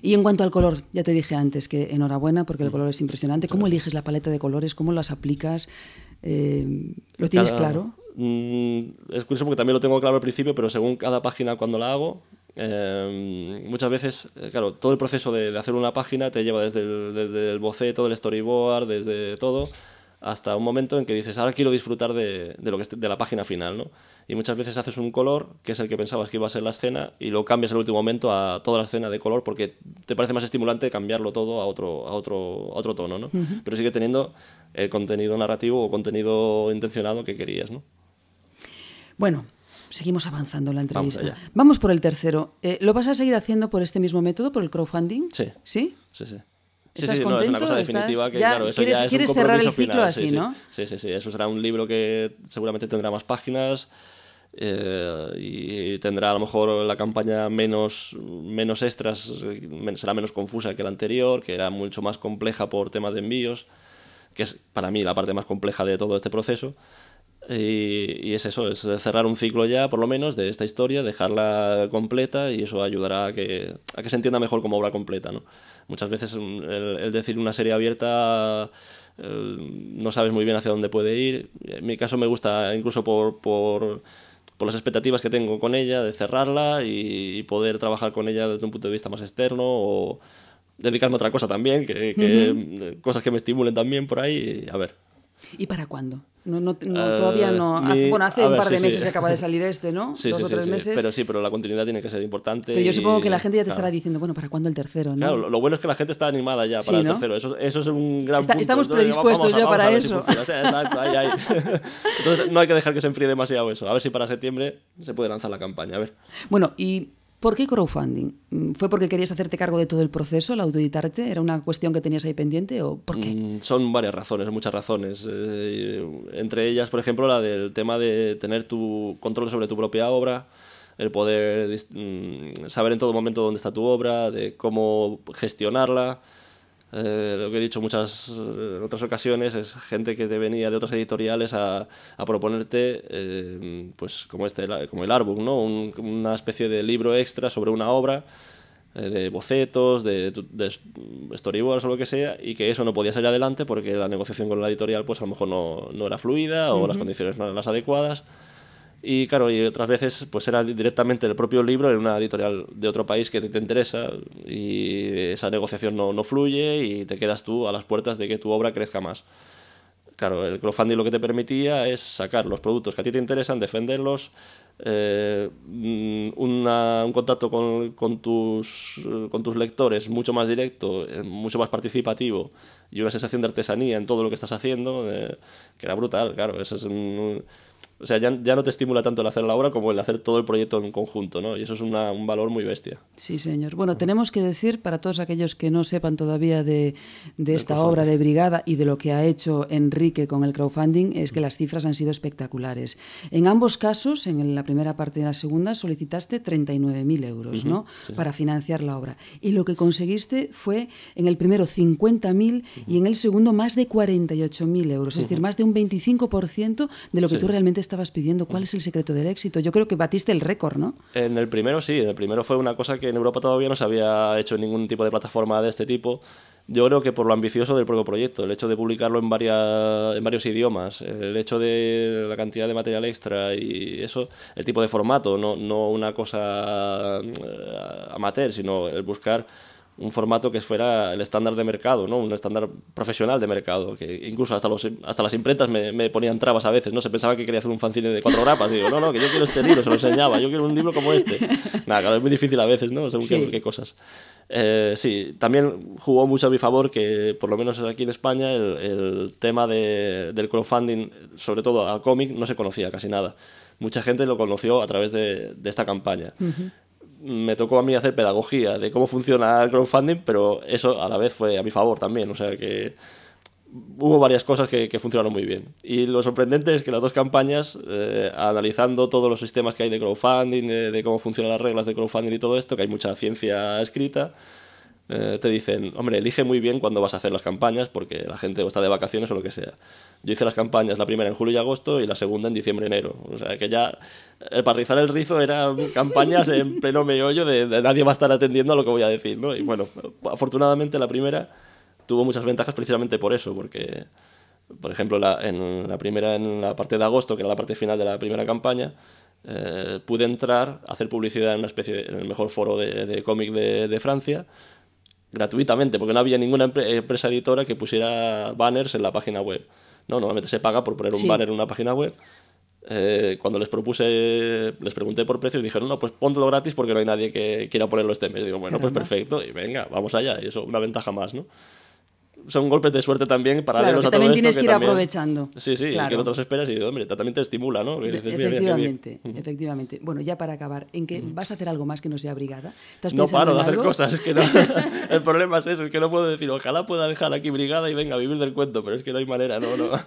Y en cuanto al color, ya te dije antes que enhorabuena porque el color es impresionante. ¿Cómo eliges la paleta de colores? ¿Cómo las aplicas? Eh, ¿Lo tienes Cada- claro? Mm, es curioso porque también lo tengo claro al principio, pero según cada página cuando la hago, eh, muchas veces, eh, claro, todo el proceso de, de hacer una página te lleva desde el, desde el boceto, del storyboard, desde todo, hasta un momento en que dices, ahora quiero disfrutar de, de lo que de la página final, ¿no? Y muchas veces haces un color, que es el que pensabas que iba a ser la escena, y lo cambias en el último momento a toda la escena de color porque te parece más estimulante cambiarlo todo a otro, a otro, a otro tono, ¿no? Pero sigue teniendo el contenido narrativo o contenido intencionado que querías, ¿no? Bueno, seguimos avanzando en la entrevista. Vamos por el tercero. Eh, ¿Lo vas a seguir haciendo por este mismo método, por el crowdfunding? Sí. ¿Sí? Sí, sí. ¿Estás sí, sí, no, es una cosa ¿Estás- definitiva que, ya claro, eso quieres- ya es quieres un cerrar el ciclo final, así, sí, sí. ¿no? Sí, sí, sí, eso será un libro que seguramente tendrá más páginas eh, y tendrá a lo mejor la campaña menos, menos extras, eh, será menos confusa que la anterior, que era mucho más compleja por temas de envíos, que es para mí la parte más compleja de todo este proceso. Y, y es eso, es cerrar un ciclo ya, por lo menos, de esta historia, dejarla completa y eso ayudará a que, a que se entienda mejor como obra completa. ¿no? Muchas veces mm, el, el decir una serie abierta eh, no sabes muy bien hacia dónde puede ir. En mi caso me gusta incluso por, por, por las expectativas que tengo con ella, de cerrarla y, y poder trabajar con ella desde un punto de vista más externo o dedicarme a otra cosa también, que, que- cosas que me estimulen también por ahí. y a ver, ¿Y para cuándo? No, no, no, Eh, todavía no. mi- bueno, hace a un ver, par de sí, meses sí. que acaba de salir este, ¿no? Sí, Dos sí, o tres meses. Pero sí, pero la continuidad tiene que ser importante. Pero yo y- supongo que la gente ya te claro. estará diciendo, bueno, ¿para cuándo el tercero? ¿no? Claro, lo, lo bueno es que la gente está animada ya para el tercero. Eso, eso es un gran Está- punto. estamos Entonces, predispuestos ya para ver si eso. funciona. Sí, exacto, ahí, ahí. Entonces no hay que dejar que se enfríe demasiado eso. A ver si para septiembre se puede lanzar la campaña. A ver. Bueno, ¿y por qué crowdfunding? Mm, ¿Fue porque querías hacerte cargo de todo el proceso, el autoeditarte? ¿Era una cuestión que tenías ahí pendiente o por qué? Mm, Son varias razones, muchas razones. Eh, entre ellas, por ejemplo, la del tema de tener tu control sobre tu propia obra, el poder mm, saber en todo momento dónde está tu obra, de cómo gestionarla. Eh, lo que he dicho muchas eh, en otras ocasiones es gente que te venía de otras editoriales a, a proponerte, eh, pues como este, como el artbook, ¿no? Un- una especie de libro extra sobre una obra eh, de bocetos, de, de storyboards o lo que sea, y que eso no podía salir adelante porque la negociación con la editorial pues a lo mejor no, no era fluida o las condiciones no eran las adecuadas. Y claro, y otras veces pues era directamente el propio libro en una editorial de otro país que te, te interesa y esa negociación no, no fluye y te quedas tú a las puertas de que tu obra crezca más. Claro, el crowdfunding lo que te permitía es sacar los productos que a ti te interesan, defenderlos, eh, mm, un contacto con, con tus, con tus lectores mucho más directo, eh, mucho más participativo y una sensación de artesanía en todo lo que estás haciendo, eh, que era brutal, claro. Eso es un- o sea, ya, ya no te estimula tanto el hacer la obra como el hacer todo el proyecto en conjunto, ¿no? Y eso es una- un valor muy bestia. Sí, señor. Bueno, tenemos que decir para todos aquellos que no sepan todavía de, de esta obra de Brigada y de lo que ha hecho Enrique con el crowdfunding, es que las cifras han sido espectaculares. En ambos casos, en la primera parte y en la segunda, solicitaste 39.000 euros ¿no? para financiar la obra. Y lo que conseguiste fue, en el primero, 50.000 y en el segundo, más de 48.000 euros. Es decir, más de un 25% de lo que Sí. tú realmente estabas pidiendo. ¿Cuál es el secreto del éxito? Yo creo que batiste el récord, ¿no? En el primero sí, en el primero fue una cosa que en Europa todavía no se había hecho ningún tipo de plataforma de este tipo. Yo creo que por lo ambicioso del propio proyecto, el hecho de publicarlo en, varias, en varios idiomas, el hecho de la cantidad de material extra y eso, el tipo de formato, no, no una cosa eh, amateur, sino el buscar un formato que fuera el estándar de mercado, ¿no? un estándar profesional de mercado, que incluso hasta, los, hasta las imprentas me, me ponían trabas a veces, ¿no? Se pensaba que quería hacer un fanzine de cuatro grapas, digo, no, no, que yo quiero este libro, se lo enseñaba, yo quiero un libro como este. (laughs) Nada, claro, es muy difícil a veces, ¿no? Según Sí. qué, qué cosas. Eh, sí, también jugó mucho a mi favor que, por lo menos aquí en España, el, el tema de- del crowdfunding, sobre todo al cómic, no se conocía casi nada. Mucha gente lo conoció a través de, de esta campaña me tocó a mí hacer pedagogía de cómo funciona el crowdfunding, pero eso a la vez fue a mi favor también. O sea que hubo varias cosas que, que funcionaron muy bien. Y lo sorprendente es que las dos campañas, eh, analizando todos los sistemas que hay de crowdfunding, de, cómo funcionan las reglas de crowdfunding y todo esto, que hay mucha ciencia escrita, eh, te dicen, hombre, elige muy bien cuándo vas a hacer las campañas porque la gente o está de vacaciones o lo que sea. Yo hice las campañas, la primera en julio y agosto y la segunda en diciembre enero. O sea que ya, el para rizar el rizo eran campañas en pleno meollo de, de nadie va a estar atendiendo a lo que voy a decir, ¿no? Y bueno, afortunadamente la primera tuvo muchas ventajas precisamente por eso, porque, por ejemplo, la, en la primera, en la parte de agosto, que era la parte final de la primera campaña, eh, pude entrar a hacer publicidad en una especie de- en el mejor foro de, cómic de, de Francia gratuitamente, porque no había ninguna empre- empresa editora que pusiera banners en la página web. No, normalmente se paga por poner un Sí. banner en una página web. Eh, cuando les propuse, les pregunté por precio y dijeron, no, pues ponlo gratis porque no hay nadie que quiera ponerlo este mes. Digo, bueno, pues Caramba. perfecto, y venga, vamos allá. Y eso, una ventaja más, ¿no? Son golpes de suerte también Claro, paralelos que a todo también esto. tienes que ir también- aprovechando. Sí, sí, Claro. que no te los esperas y, hombre, también te estimula, ¿no? Efectivamente, efectivamente. Bueno, ya para acabar, ¿en qué vas a hacer algo más que no sea brigada? ¿Estás No paro de hacer algo? cosas, es que no. (laughs) (laughs) El problema es eso, es que no puedo decir, ojalá pueda dejar aquí brigada y venga a vivir del cuento, pero es que no hay manera, no, no. (laughs)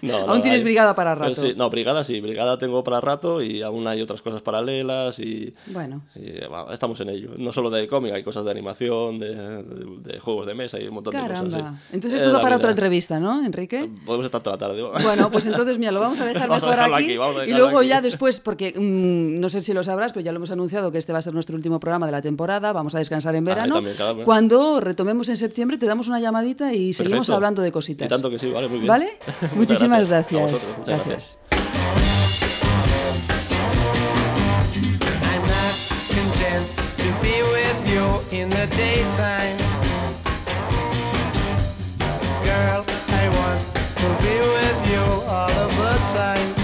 No, Aún tienes hay- brigada para rato. sí, no, brigada sí, brigada tengo para rato y aún hay otras cosas paralelas y, Bueno. y, estamos en ello. No solo de cómic, hay cosas de animación, de, de- de juegos de mesa y un montón de cosas. Sí. Entonces Es todo para vida. otra entrevista, ¿no, Enrique? Podemos estar toda la tarde. Bueno, pues (laughs) entonces, mira, lo vamos a dejar Vamos a mejor dejarlo aquí, aquí, a y luego aquí. ya después, porque mm, no sé si lo sabrás, pero ya lo hemos anunciado que este va a ser nuestro último programa de la temporada, vamos a descansar en Ah, verano. también, claro, bueno. Cuando retomemos en septiembre te damos una llamadita y seguimos Perfecto. hablando de cositas. Y tanto que sí, vale, muy bien. ¿Vale? (laughs) Muchísimas gracias. A gracias. vosotros, muchas gracias. You in the daytime. All of the time.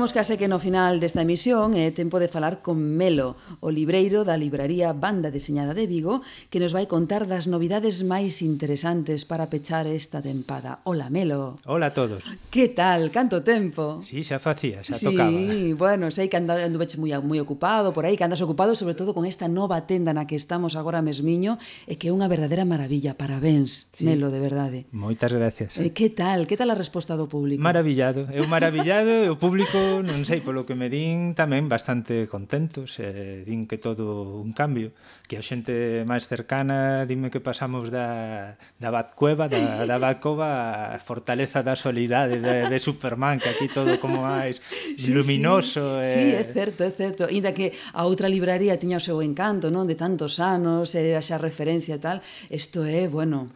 Chegamos case que no final desta emisión é tempo de falar con Melo, o libreiro da libraría Banda Deseñada de Vigo, que nos vai contar das novidades máis interesantes para pechar esta tempada. Hola, Melo. Hola a todos. Que tal? Canto tempo? Sí, xa facía, xa sí, tocaba. Sí, bueno, sei que ando, ando veche moi, moi ocupado por aí, que andas ocupado sobre todo con esta nova tenda na que estamos agora mesmiño, e que é unha verdadeira maravilla. Parabéns, sí. Melo, de verdade. Moitas gracias. Eh, que tal? Que tal a resposta do público? Maravillado. Eu maravillado, e o público non sei, polo que me din tamén bastante contentos, eh, din que todo un cambio, que a xente máis cercana dime que pasamos da, da Batcueva, da, da Batcova a fortaleza da solidade de, de Superman, que aquí todo como máis (laughs) sí, luminoso. Sí. Eh... sí, é certo, é certo. Inda que a outra libraría tiña o seu encanto, non? De tantos anos, era xa referencia e tal, isto é, bueno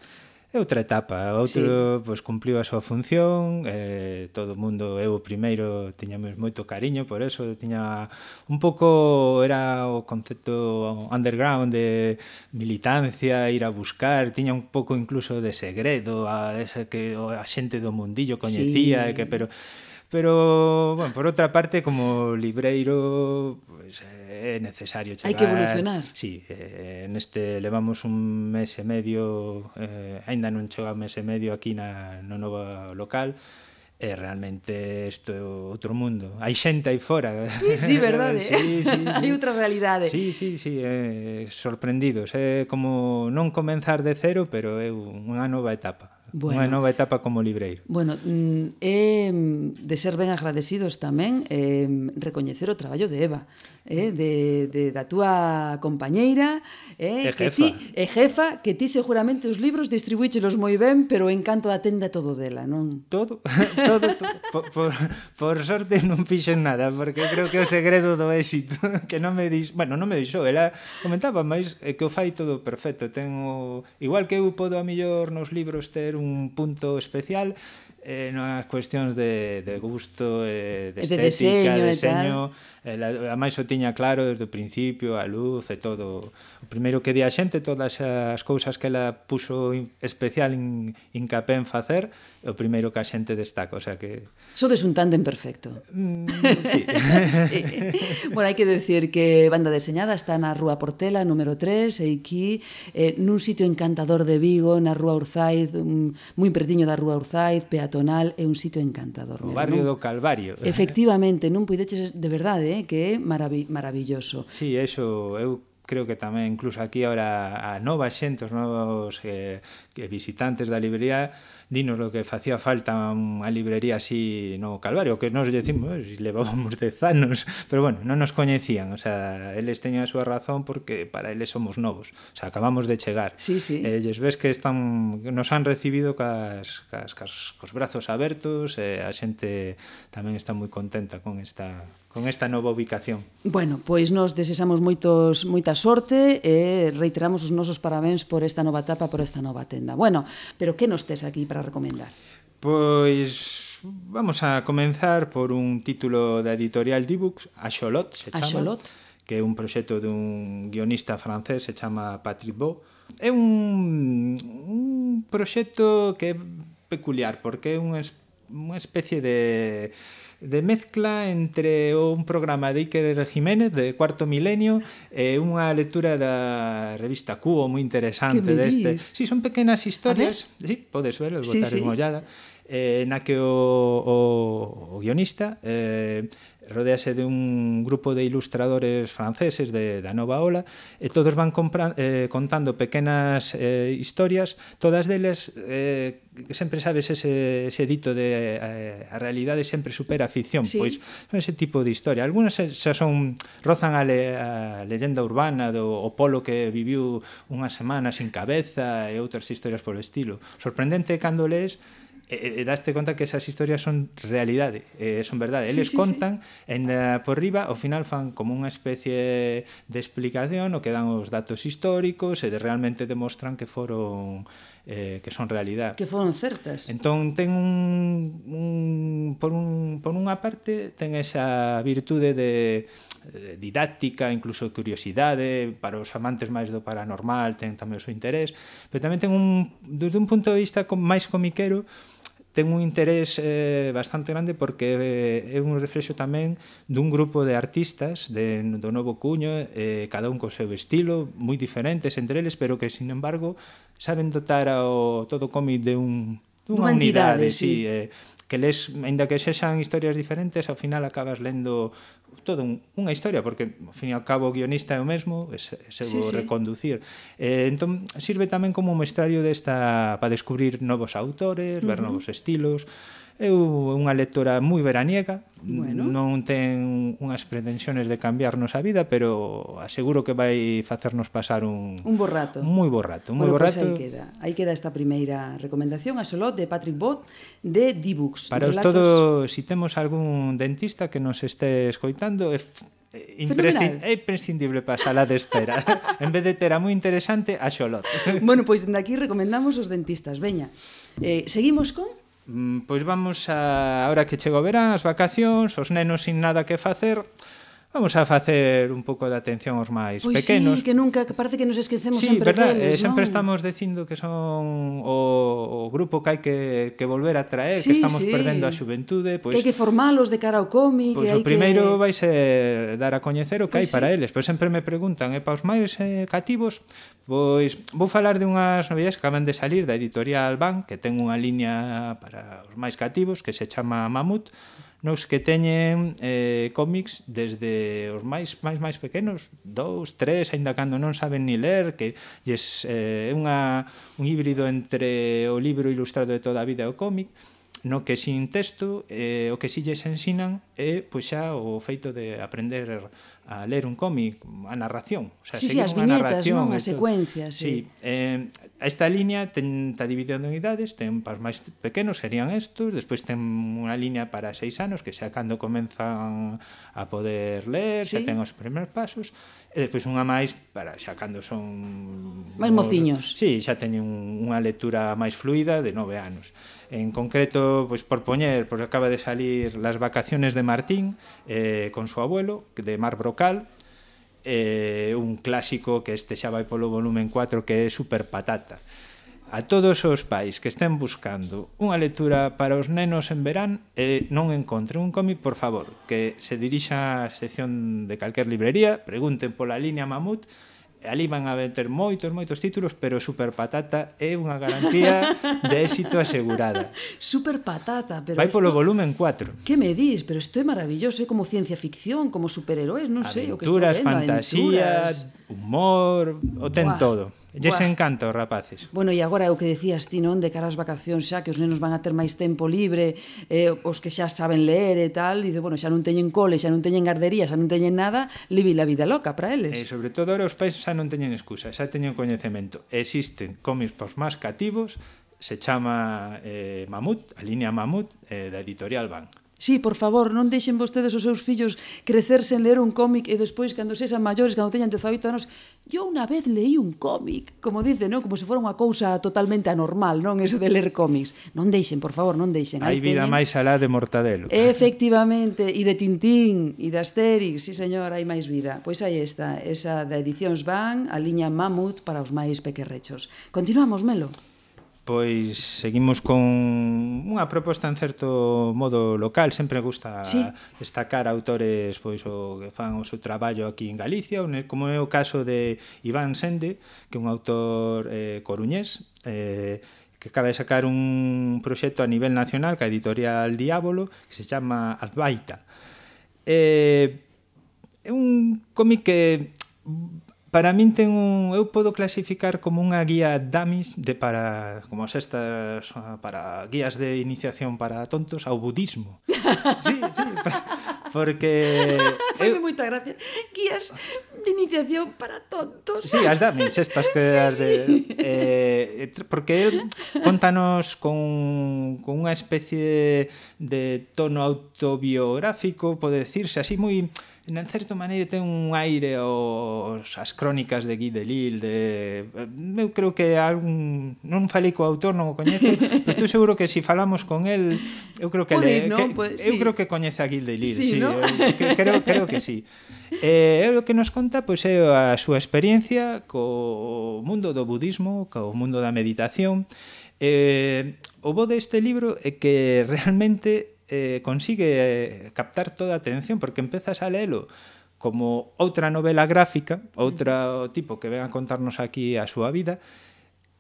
é outra etapa. Outro sí. pois, cumpliu a súa función, eh, todo o mundo, eu o primeiro, tiñamos moito cariño, por eso tiña un pouco, era o concepto underground de militancia, ir a buscar, tiña un pouco incluso de segredo, a, a que a xente do mundillo coñecía, sí. e que, pero Pero, bueno, por outra parte, como libreiro, pues, eh, é necesario chegar... Hai que evolucionar. Sí, eh, neste levamos un mes e medio, eh, ainda non chega un mes e medio aquí na, no novo local, e realmente isto é outro mundo. Hai xente aí fora. Sí, sí, verdade. (laughs) sí, sí, sí. (laughs) Hai outra realidade. Sí, sí, sí, é eh, sorprendidos. É como non comenzar de cero, pero é unha nova etapa bueno, unha nova etapa como libreiro. Bueno, mm, é mm, de ser ben agradecidos tamén eh, recoñecer o traballo de Eva eh, de, de, da túa compañeira eh, e jefa. que ti, e jefa que ti seguramente os libros distribuíchelos moi ben pero o encanto da tenda todo dela non? todo, (laughs) todo, todo por, por, por sorte non fixen nada porque creo que o segredo do éxito (laughs) que non me dix, bueno, non me dixo ela comentaba, máis que o fai todo perfecto ten o, igual que eu podo a millor nos libros ter un punto especial eh, nas cuestións de, de gusto, eh, de estética, de deseño, deseño eh, la, a máis o tiña claro desde o principio, a luz e todo. O primeiro que di a xente, todas as cousas que ela puxo in, especial in, incapé en facer, o primeiro que a xente destaca, o sea que... Sodes un tándem perfecto. Mm, sí. (laughs) sí. Bueno, hai que decir que Banda Deseñada está na Rúa Portela, número 3, e aquí, eh, nun sitio encantador de Vigo, na Rúa Urzaiz, un, moi pertiño da Rúa Urzaiz, peatón peatonal é un sitio encantador. O barrio non? do Calvario. Eh. Efectivamente, non puideches de verdade, eh, que é maravi maravilloso. Sí, eso eu creo que tamén incluso aquí ahora a nova xente, os novos eh, que visitantes da librería dinos o que facía falta unha librería así no Calvario, que nos decimos, levábamos dez anos, (laughs) pero bueno, non nos coñecían, o sea, eles teñen a súa razón porque para eles somos novos, o sea, acabamos de chegar. Sí, sí. Eh, lles ves que están nos han recibido cas, cas, cas cos brazos abertos, eh, a xente tamén está moi contenta con esta con esta nova ubicación. Bueno, pois nos desexamos moitos moita sorte e reiteramos os nosos parabéns por esta nova etapa, por esta nova tenda recomenda. Bueno, pero que nos tes aquí para recomendar? Pois vamos a comenzar por un título da editorial Dibux, A Xolot, se chama. Axolot. Que é un proxecto dun guionista francés, se chama Patrick Beau. É un, un proxecto que é peculiar, porque é unha, unha especie de de mezcla entre un programa de Iker Jiménez de Cuarto Milenio e unha lectura da revista Cubo moi interesante deste. Si, sí, son pequenas historias, si, sí, podes ver, sí, botar sí. unha ollada, eh, na que o, o, o guionista eh, rodease de un grupo de ilustradores franceses de, da nova ola e todos van compra, eh, contando pequenas eh, historias. Todas delas eh, sempre sabes ese, ese dito de eh, a realidade sempre supera a ficción sí. pois son ese tipo de historia. Algunas xa son rozan a, le, a leyenda urbana do o polo que viviu unha semana sin cabeza e outras historias polo estilo. Sorprendente cando lees e, e daste conta que esas historias son realidade, eh, son verdade. Eles sí, sí, contan sí. en uh, por riba, ao final fan como unha especie de explicación, o que dan os datos históricos e de realmente demostran que foron eh, que son realidade. Que foron certas. Entón ten un, un por un por unha parte ten esa virtude de didáctica, incluso curiosidade, para os amantes máis do paranormal ten tamén o seu interés, pero tamén ten un desde un punto de vista máis comiquero ten un interés eh, bastante grande porque eh, é un reflexo tamén dun grupo de artistas de, do Novo Cuño, eh, cada un co seu estilo, moi diferentes entre eles, pero que, sin embargo, saben dotar ao todo cómic de un, dunha unidade, unidade sí. sí eh, que les, ainda que sexan historias diferentes, ao final acabas lendo toda un, unha historia, porque, ao fin e ao cabo, o guionista é o mesmo, e se, se sí, sí. reconducir. Eh, entón, sirve tamén como un mestrario desta para descubrir novos autores, ver uh -huh. novos estilos, Eu unha lectora moi veraniega, bueno. non ten unhas pretensiones de cambiarnos a vida, pero aseguro que vai facernos pasar un un bo rato. Moi bo rato, moi bueno, bo pois rato. Pues aí queda. Aí queda esta primeira recomendación a Solot de Patrick Bot de D-Books. Para relatos... todo, si temos algún dentista que nos este escoitando, é é imprescindible para a sala de espera. en vez de ter a moi interesante, a Xolot. bueno, pois dende aquí recomendamos os dentistas. Veña, eh, seguimos con Mm, pois vamos a... Ahora que chega o verán, as vacacións, os nenos sin nada que facer Vamos a facer un pouco de atención aos máis pois pequenos. Pois sí, que nunca, que parece que nos esquecemos sí, sempre verdad, deles, eh, Sempre estamos dicindo que son o, o grupo que hai que, que volver a traer, sí, que estamos sí. perdendo a xuventude. Pois, que hai que formalos de cara ao cómic. Pois que o primeiro que... vai ser dar a coñecer o que pois hai sí. para eles. Pois sempre me preguntan, e eh, para os máis eh, cativos, pois vou falar de unhas novidades que acaban de salir da editorial Ban, que ten unha liña para os máis cativos, que se chama Mamut, nos que teñen eh, cómics desde os máis máis máis pequenos, dous, tres, aínda cando non saben ni ler, que lles eh, unha, un híbrido entre o libro ilustrado de toda a vida e o cómic, no que sin texto, eh, o que si lles ensinan é pois xa o feito de aprender a ler un cómic, a narración, o sea, sí, sí, as viñetas, narración, non as secuencias, sí. sí. Eh, esta liña ten está dividida en idades, ten para os máis pequenos serían estos, despois ten unha liña para seis anos que xa cando comenzan a poder ler, sí. xa ten os primeiros pasos, e despois unha máis para xa cando son máis mociños. Sí, xa teñen unha lectura máis fluida de nove anos. En concreto, pois por poñer, pois acaba de salir Las vacaciones de Martín eh, con su abuelo, de Mar Brocal, eh, un clásico que este xa vai polo volumen 4 que é Super Patata. A todos os pais que estén buscando unha lectura para os nenos en verán e eh, non encontren un cómic, por favor, que se dirixa á sección de calquer librería, pregunten pola línea Mamut, ali van a ter moitos, moitos títulos, pero Super Patata é unha garantía de éxito asegurada. (laughs) Super Patata, pero Vai polo esto... volumen 4. Que me dis? Pero isto é maravilloso, é como ciencia ficción, como superheróis, non sei o que estou vendo. Aventuras, fantasía, aventuras... humor, o ten Buah. todo. Lles Buah. encanta os rapaces. Bueno, e agora o que decías ti, non, de cara ás vacacións xa, que os nenos van a ter máis tempo libre, eh, os que xa saben ler e tal, dice, bueno, xa non teñen cole, xa non teñen gardería, xa non teñen nada, livi la vida loca para eles. E eh, sobre todo ahora os pais xa non teñen excusa, xa teñen coñecemento. Existen cómics pos máis cativos, se chama eh, Mamut, a línea Mamut, eh, da editorial Bank Sí, por favor, non deixen vostedes os seus fillos crecer sen ler un cómic e despois, cando sexan maiores, cando teñan 18 anos, yo unha vez leí un cómic, como dice, non? Como se fora unha cousa totalmente anormal, non? Eso de ler cómics. Non deixen, por favor, non deixen. Hai vida teñen... máis alá de Mortadelo. Efectivamente, e de Tintín, e de Asterix, sí, señor, hai máis vida. Pois aí está, esa da Edicións Van, a liña Mamut para os máis pequerrechos. Continuamos, Melo. Pois seguimos con unha proposta en certo modo local, sempre gusta sí. destacar autores pois o que fan o seu traballo aquí en Galicia, como é o caso de Iván Sende, que é un autor eh, coruñés, eh, que acaba de sacar un proxecto a nivel nacional que a editorial Diábolo, que se chama Advaita. Eh, é un cómic que para min ten un eu podo clasificar como unha guía dummies de para como estas ah, para guías de iniciación para tontos ao budismo. (laughs) sí, sí, pa, porque (laughs) eu moita gracia. Guías de iniciación para tontos. Sí, as dummies estas que (laughs) sí, as de sí. eh, eh porque contanos con con unha especie de tono autobiográfico, pode decirse así moi en certa maneira ten un aire aos, as crónicas de Guy Delisle de, eu creo que algún, non falei co autor, non o coñezo (laughs) pero estou seguro que se si falamos con el eu creo que, Pode, le, no? que Pode, eu sí. creo que coñece a Guy Delisle sí, sí, ¿no? eu, que, creo, creo que sí (laughs) eh, o que nos conta pois, é a súa experiencia co mundo do budismo co mundo da meditación eh, o bo deste libro é que realmente eh, consigue eh, captar toda a atención porque empezas a lelo como outra novela gráfica, outro tipo que ven a contarnos aquí a súa vida,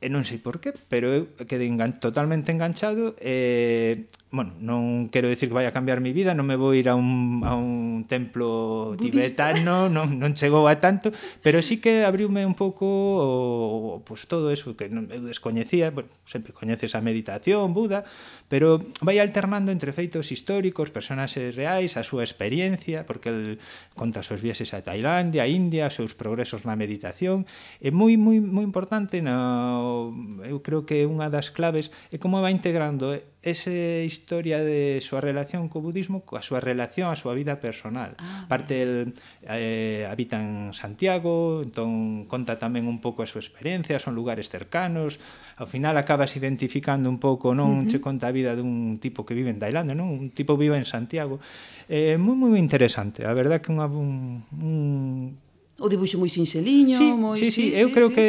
e non sei por qué, pero eu quedei engan totalmente enganchado e, bueno, non quero decir que vai a cambiar mi vida, non me vou ir a un, a un templo Budista. tibetano, non, non chegou a tanto, pero sí que abriume un pouco o, pues, todo eso que non, eu descoñecía, bueno, sempre coñeces a meditación, Buda, pero vai alternando entre feitos históricos, personaxes reais, a súa experiencia, porque el conta os seus viaxes a Tailandia, a India, os seus progresos na meditación, é moi moi moi importante na eu creo que unha das claves é como vai integrando eh, ese historia de súa relación co budismo coa súa relación á súa vida personal. Ah, Parte el, eh, habita en Santiago, entón conta tamén un pouco a súa experiencia, son lugares cercanos, ao final acabas identificando un pouco, non uh -huh. che conta a vida dun tipo que vive en Tailandia, non? Un tipo vive en Santiago. Eh, moi moi interesante, a verdad que unha un, un o dibuixo moi sinxeliño, sí, moi Sí, sí, sí eu sí, creo sí. que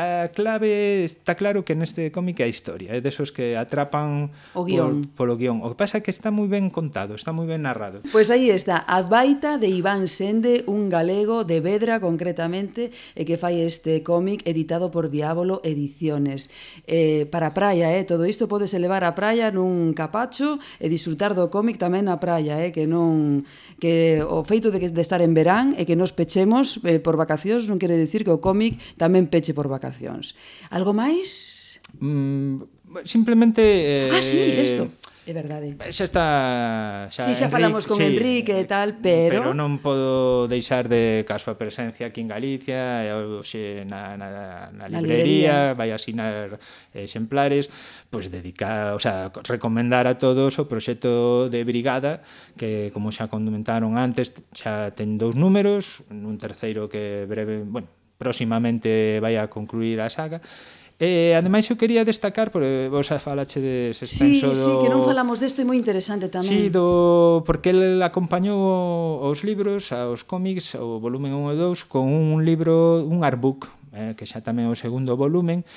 a clave está claro que neste cómic é a historia, é desos que atrapan o guión. Por, polo guión. O que pasa é que está moi ben contado, está moi ben narrado. Pois pues aí está, a baita de Iván Sende, un galego de Vedra concretamente, e que fai este cómic editado por Diabolo Ediciones. Eh, para a praia, eh, todo isto podes elevar a praia nun capacho e disfrutar do cómic tamén na praia, eh, que non que o feito de que de estar en verán e que nos pechemos eh, por vacacións non quere decir que o cómic tamén peche por vacacións. Algo máis? Mm, simplemente... Eh, ah, sí, eh, isto. É verdade. Xa está xa, sí, xa Enrique, falamos con sí, Enrique e tal, pero pero non podo deixar de caso a presencia aquí en Galicia, e hoxe na na na librería, na librería. vai asinar exemplares, pois pues dedicar, o sea, recomendar a todos o proxecto de Brigada, que como xa comentaron antes, xa ten dous números, un terceiro que breve, bueno, próximamente vai a concluir a saga E, ademais, eu quería destacar, porque eh, vos falache de Spenso... Sí, do... sí, que non falamos desto, é moi interesante tamén. Sí, do... porque el acompañou os libros, aos cómics, o volumen 1 e 2, con un libro, un artbook, eh, que xa tamén é o segundo volumen,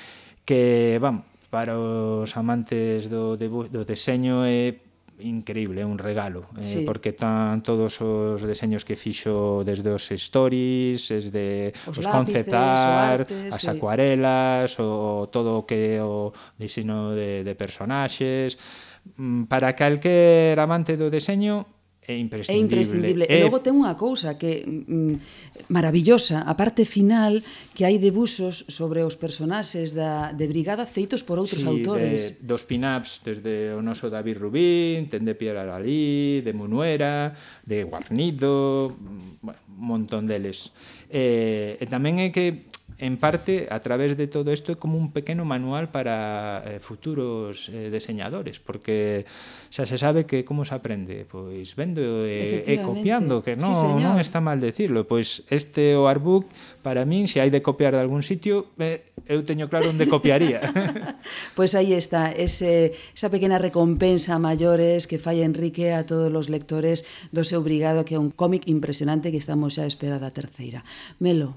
que, vamos, para os amantes do, do deseño é increíble, un regalo, eh, sí. porque tan todos os deseños que fixo desde os stories, desde os, os lápices, concept art, arte, as sí. acuarelas, o todo o que o diseño de, de personaxes, mm, para calquer amante do deseño é imprescindible. É imprescindible. É... E logo ten unha cousa que mm, maravillosa, a parte final que hai debuxos sobre os personaxes da, de Brigada feitos por outros sí, autores. De, dos pin-ups desde o noso David Rubín, ten de Pierre Aralí, de Munuera, de Guarnido, mm, bueno, un montón deles. Eh, e tamén é que en parte, a través de todo isto, é como un pequeno manual para eh, futuros eh, deseñadores, porque xa se sabe que como se aprende, pois vendo eh, eh, e, e copiando, que non, sí, señor. non está mal decirlo, pois este o artbook para min, se hai de copiar de algún sitio, eh, eu teño claro onde copiaría. pois (laughs) pues aí está, ese, esa pequena recompensa a maiores que fai Enrique a todos os lectores do seu brigado, que é un cómic impresionante que estamos xa a esperar a terceira. Melo,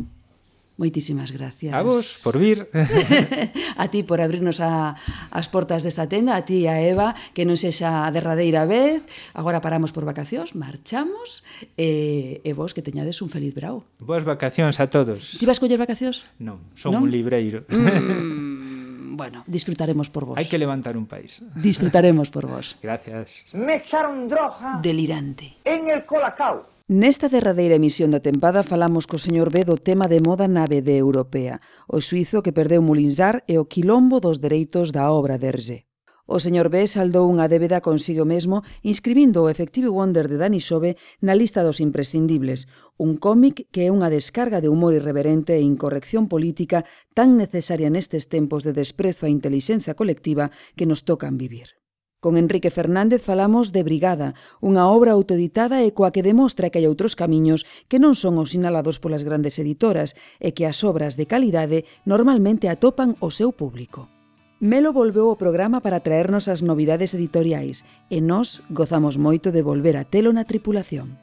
Moitísimas gracias. A vos por vir. (laughs) a ti por abrirnos a, as portas desta tenda, a ti e a Eva, que non sexa a derradeira vez. Agora paramos por vacacións, marchamos, e, e vos que teñades un feliz brao. Boas vacacións a todos. Ti vas coller vacacións? Non, son non? un libreiro. Mm, (laughs) bueno, disfrutaremos por vos. Hai que levantar un país. Disfrutaremos por vos. Gracias. Me echaron droga. Delirante. En el colacao. Nesta derradeira emisión da tempada falamos co señor B do tema de moda na BD europea, o suizo que perdeu Mulinsar e o quilombo dos dereitos da obra de Hergé. O señor B saldou unha débeda consigo mesmo inscribindo o Effective Wonder de Dani Sobe na lista dos imprescindibles, un cómic que é unha descarga de humor irreverente e incorrección política tan necesaria nestes tempos de desprezo á intelixencia colectiva que nos tocan vivir. Con Enrique Fernández falamos de Brigada, unha obra autoeditada e coa que demostra que hai outros camiños que non son os sinalados polas grandes editoras e que as obras de calidade normalmente atopan o seu público. Melo volveu ao programa para traernos as novidades editoriais e nós gozamos moito de volver a telo na tripulación.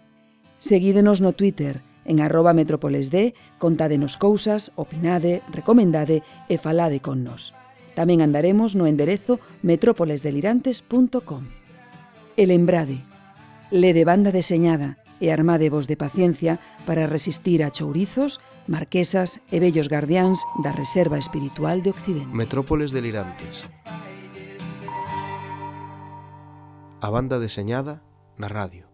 Seguídenos no Twitter, en arroba metrópolesd, contádenos cousas, opinade, recomendade e falade con nos. Tamén andaremos no enderezo metrópolesdelirantes.com. El Embrade. Lede banda deseñada e armadevos de paciencia para resistir a chourizos, marquesas e bellos guardiáns da Reserva Espiritual de Occidente. Metrópoles Delirantes. A banda deseñada na radio.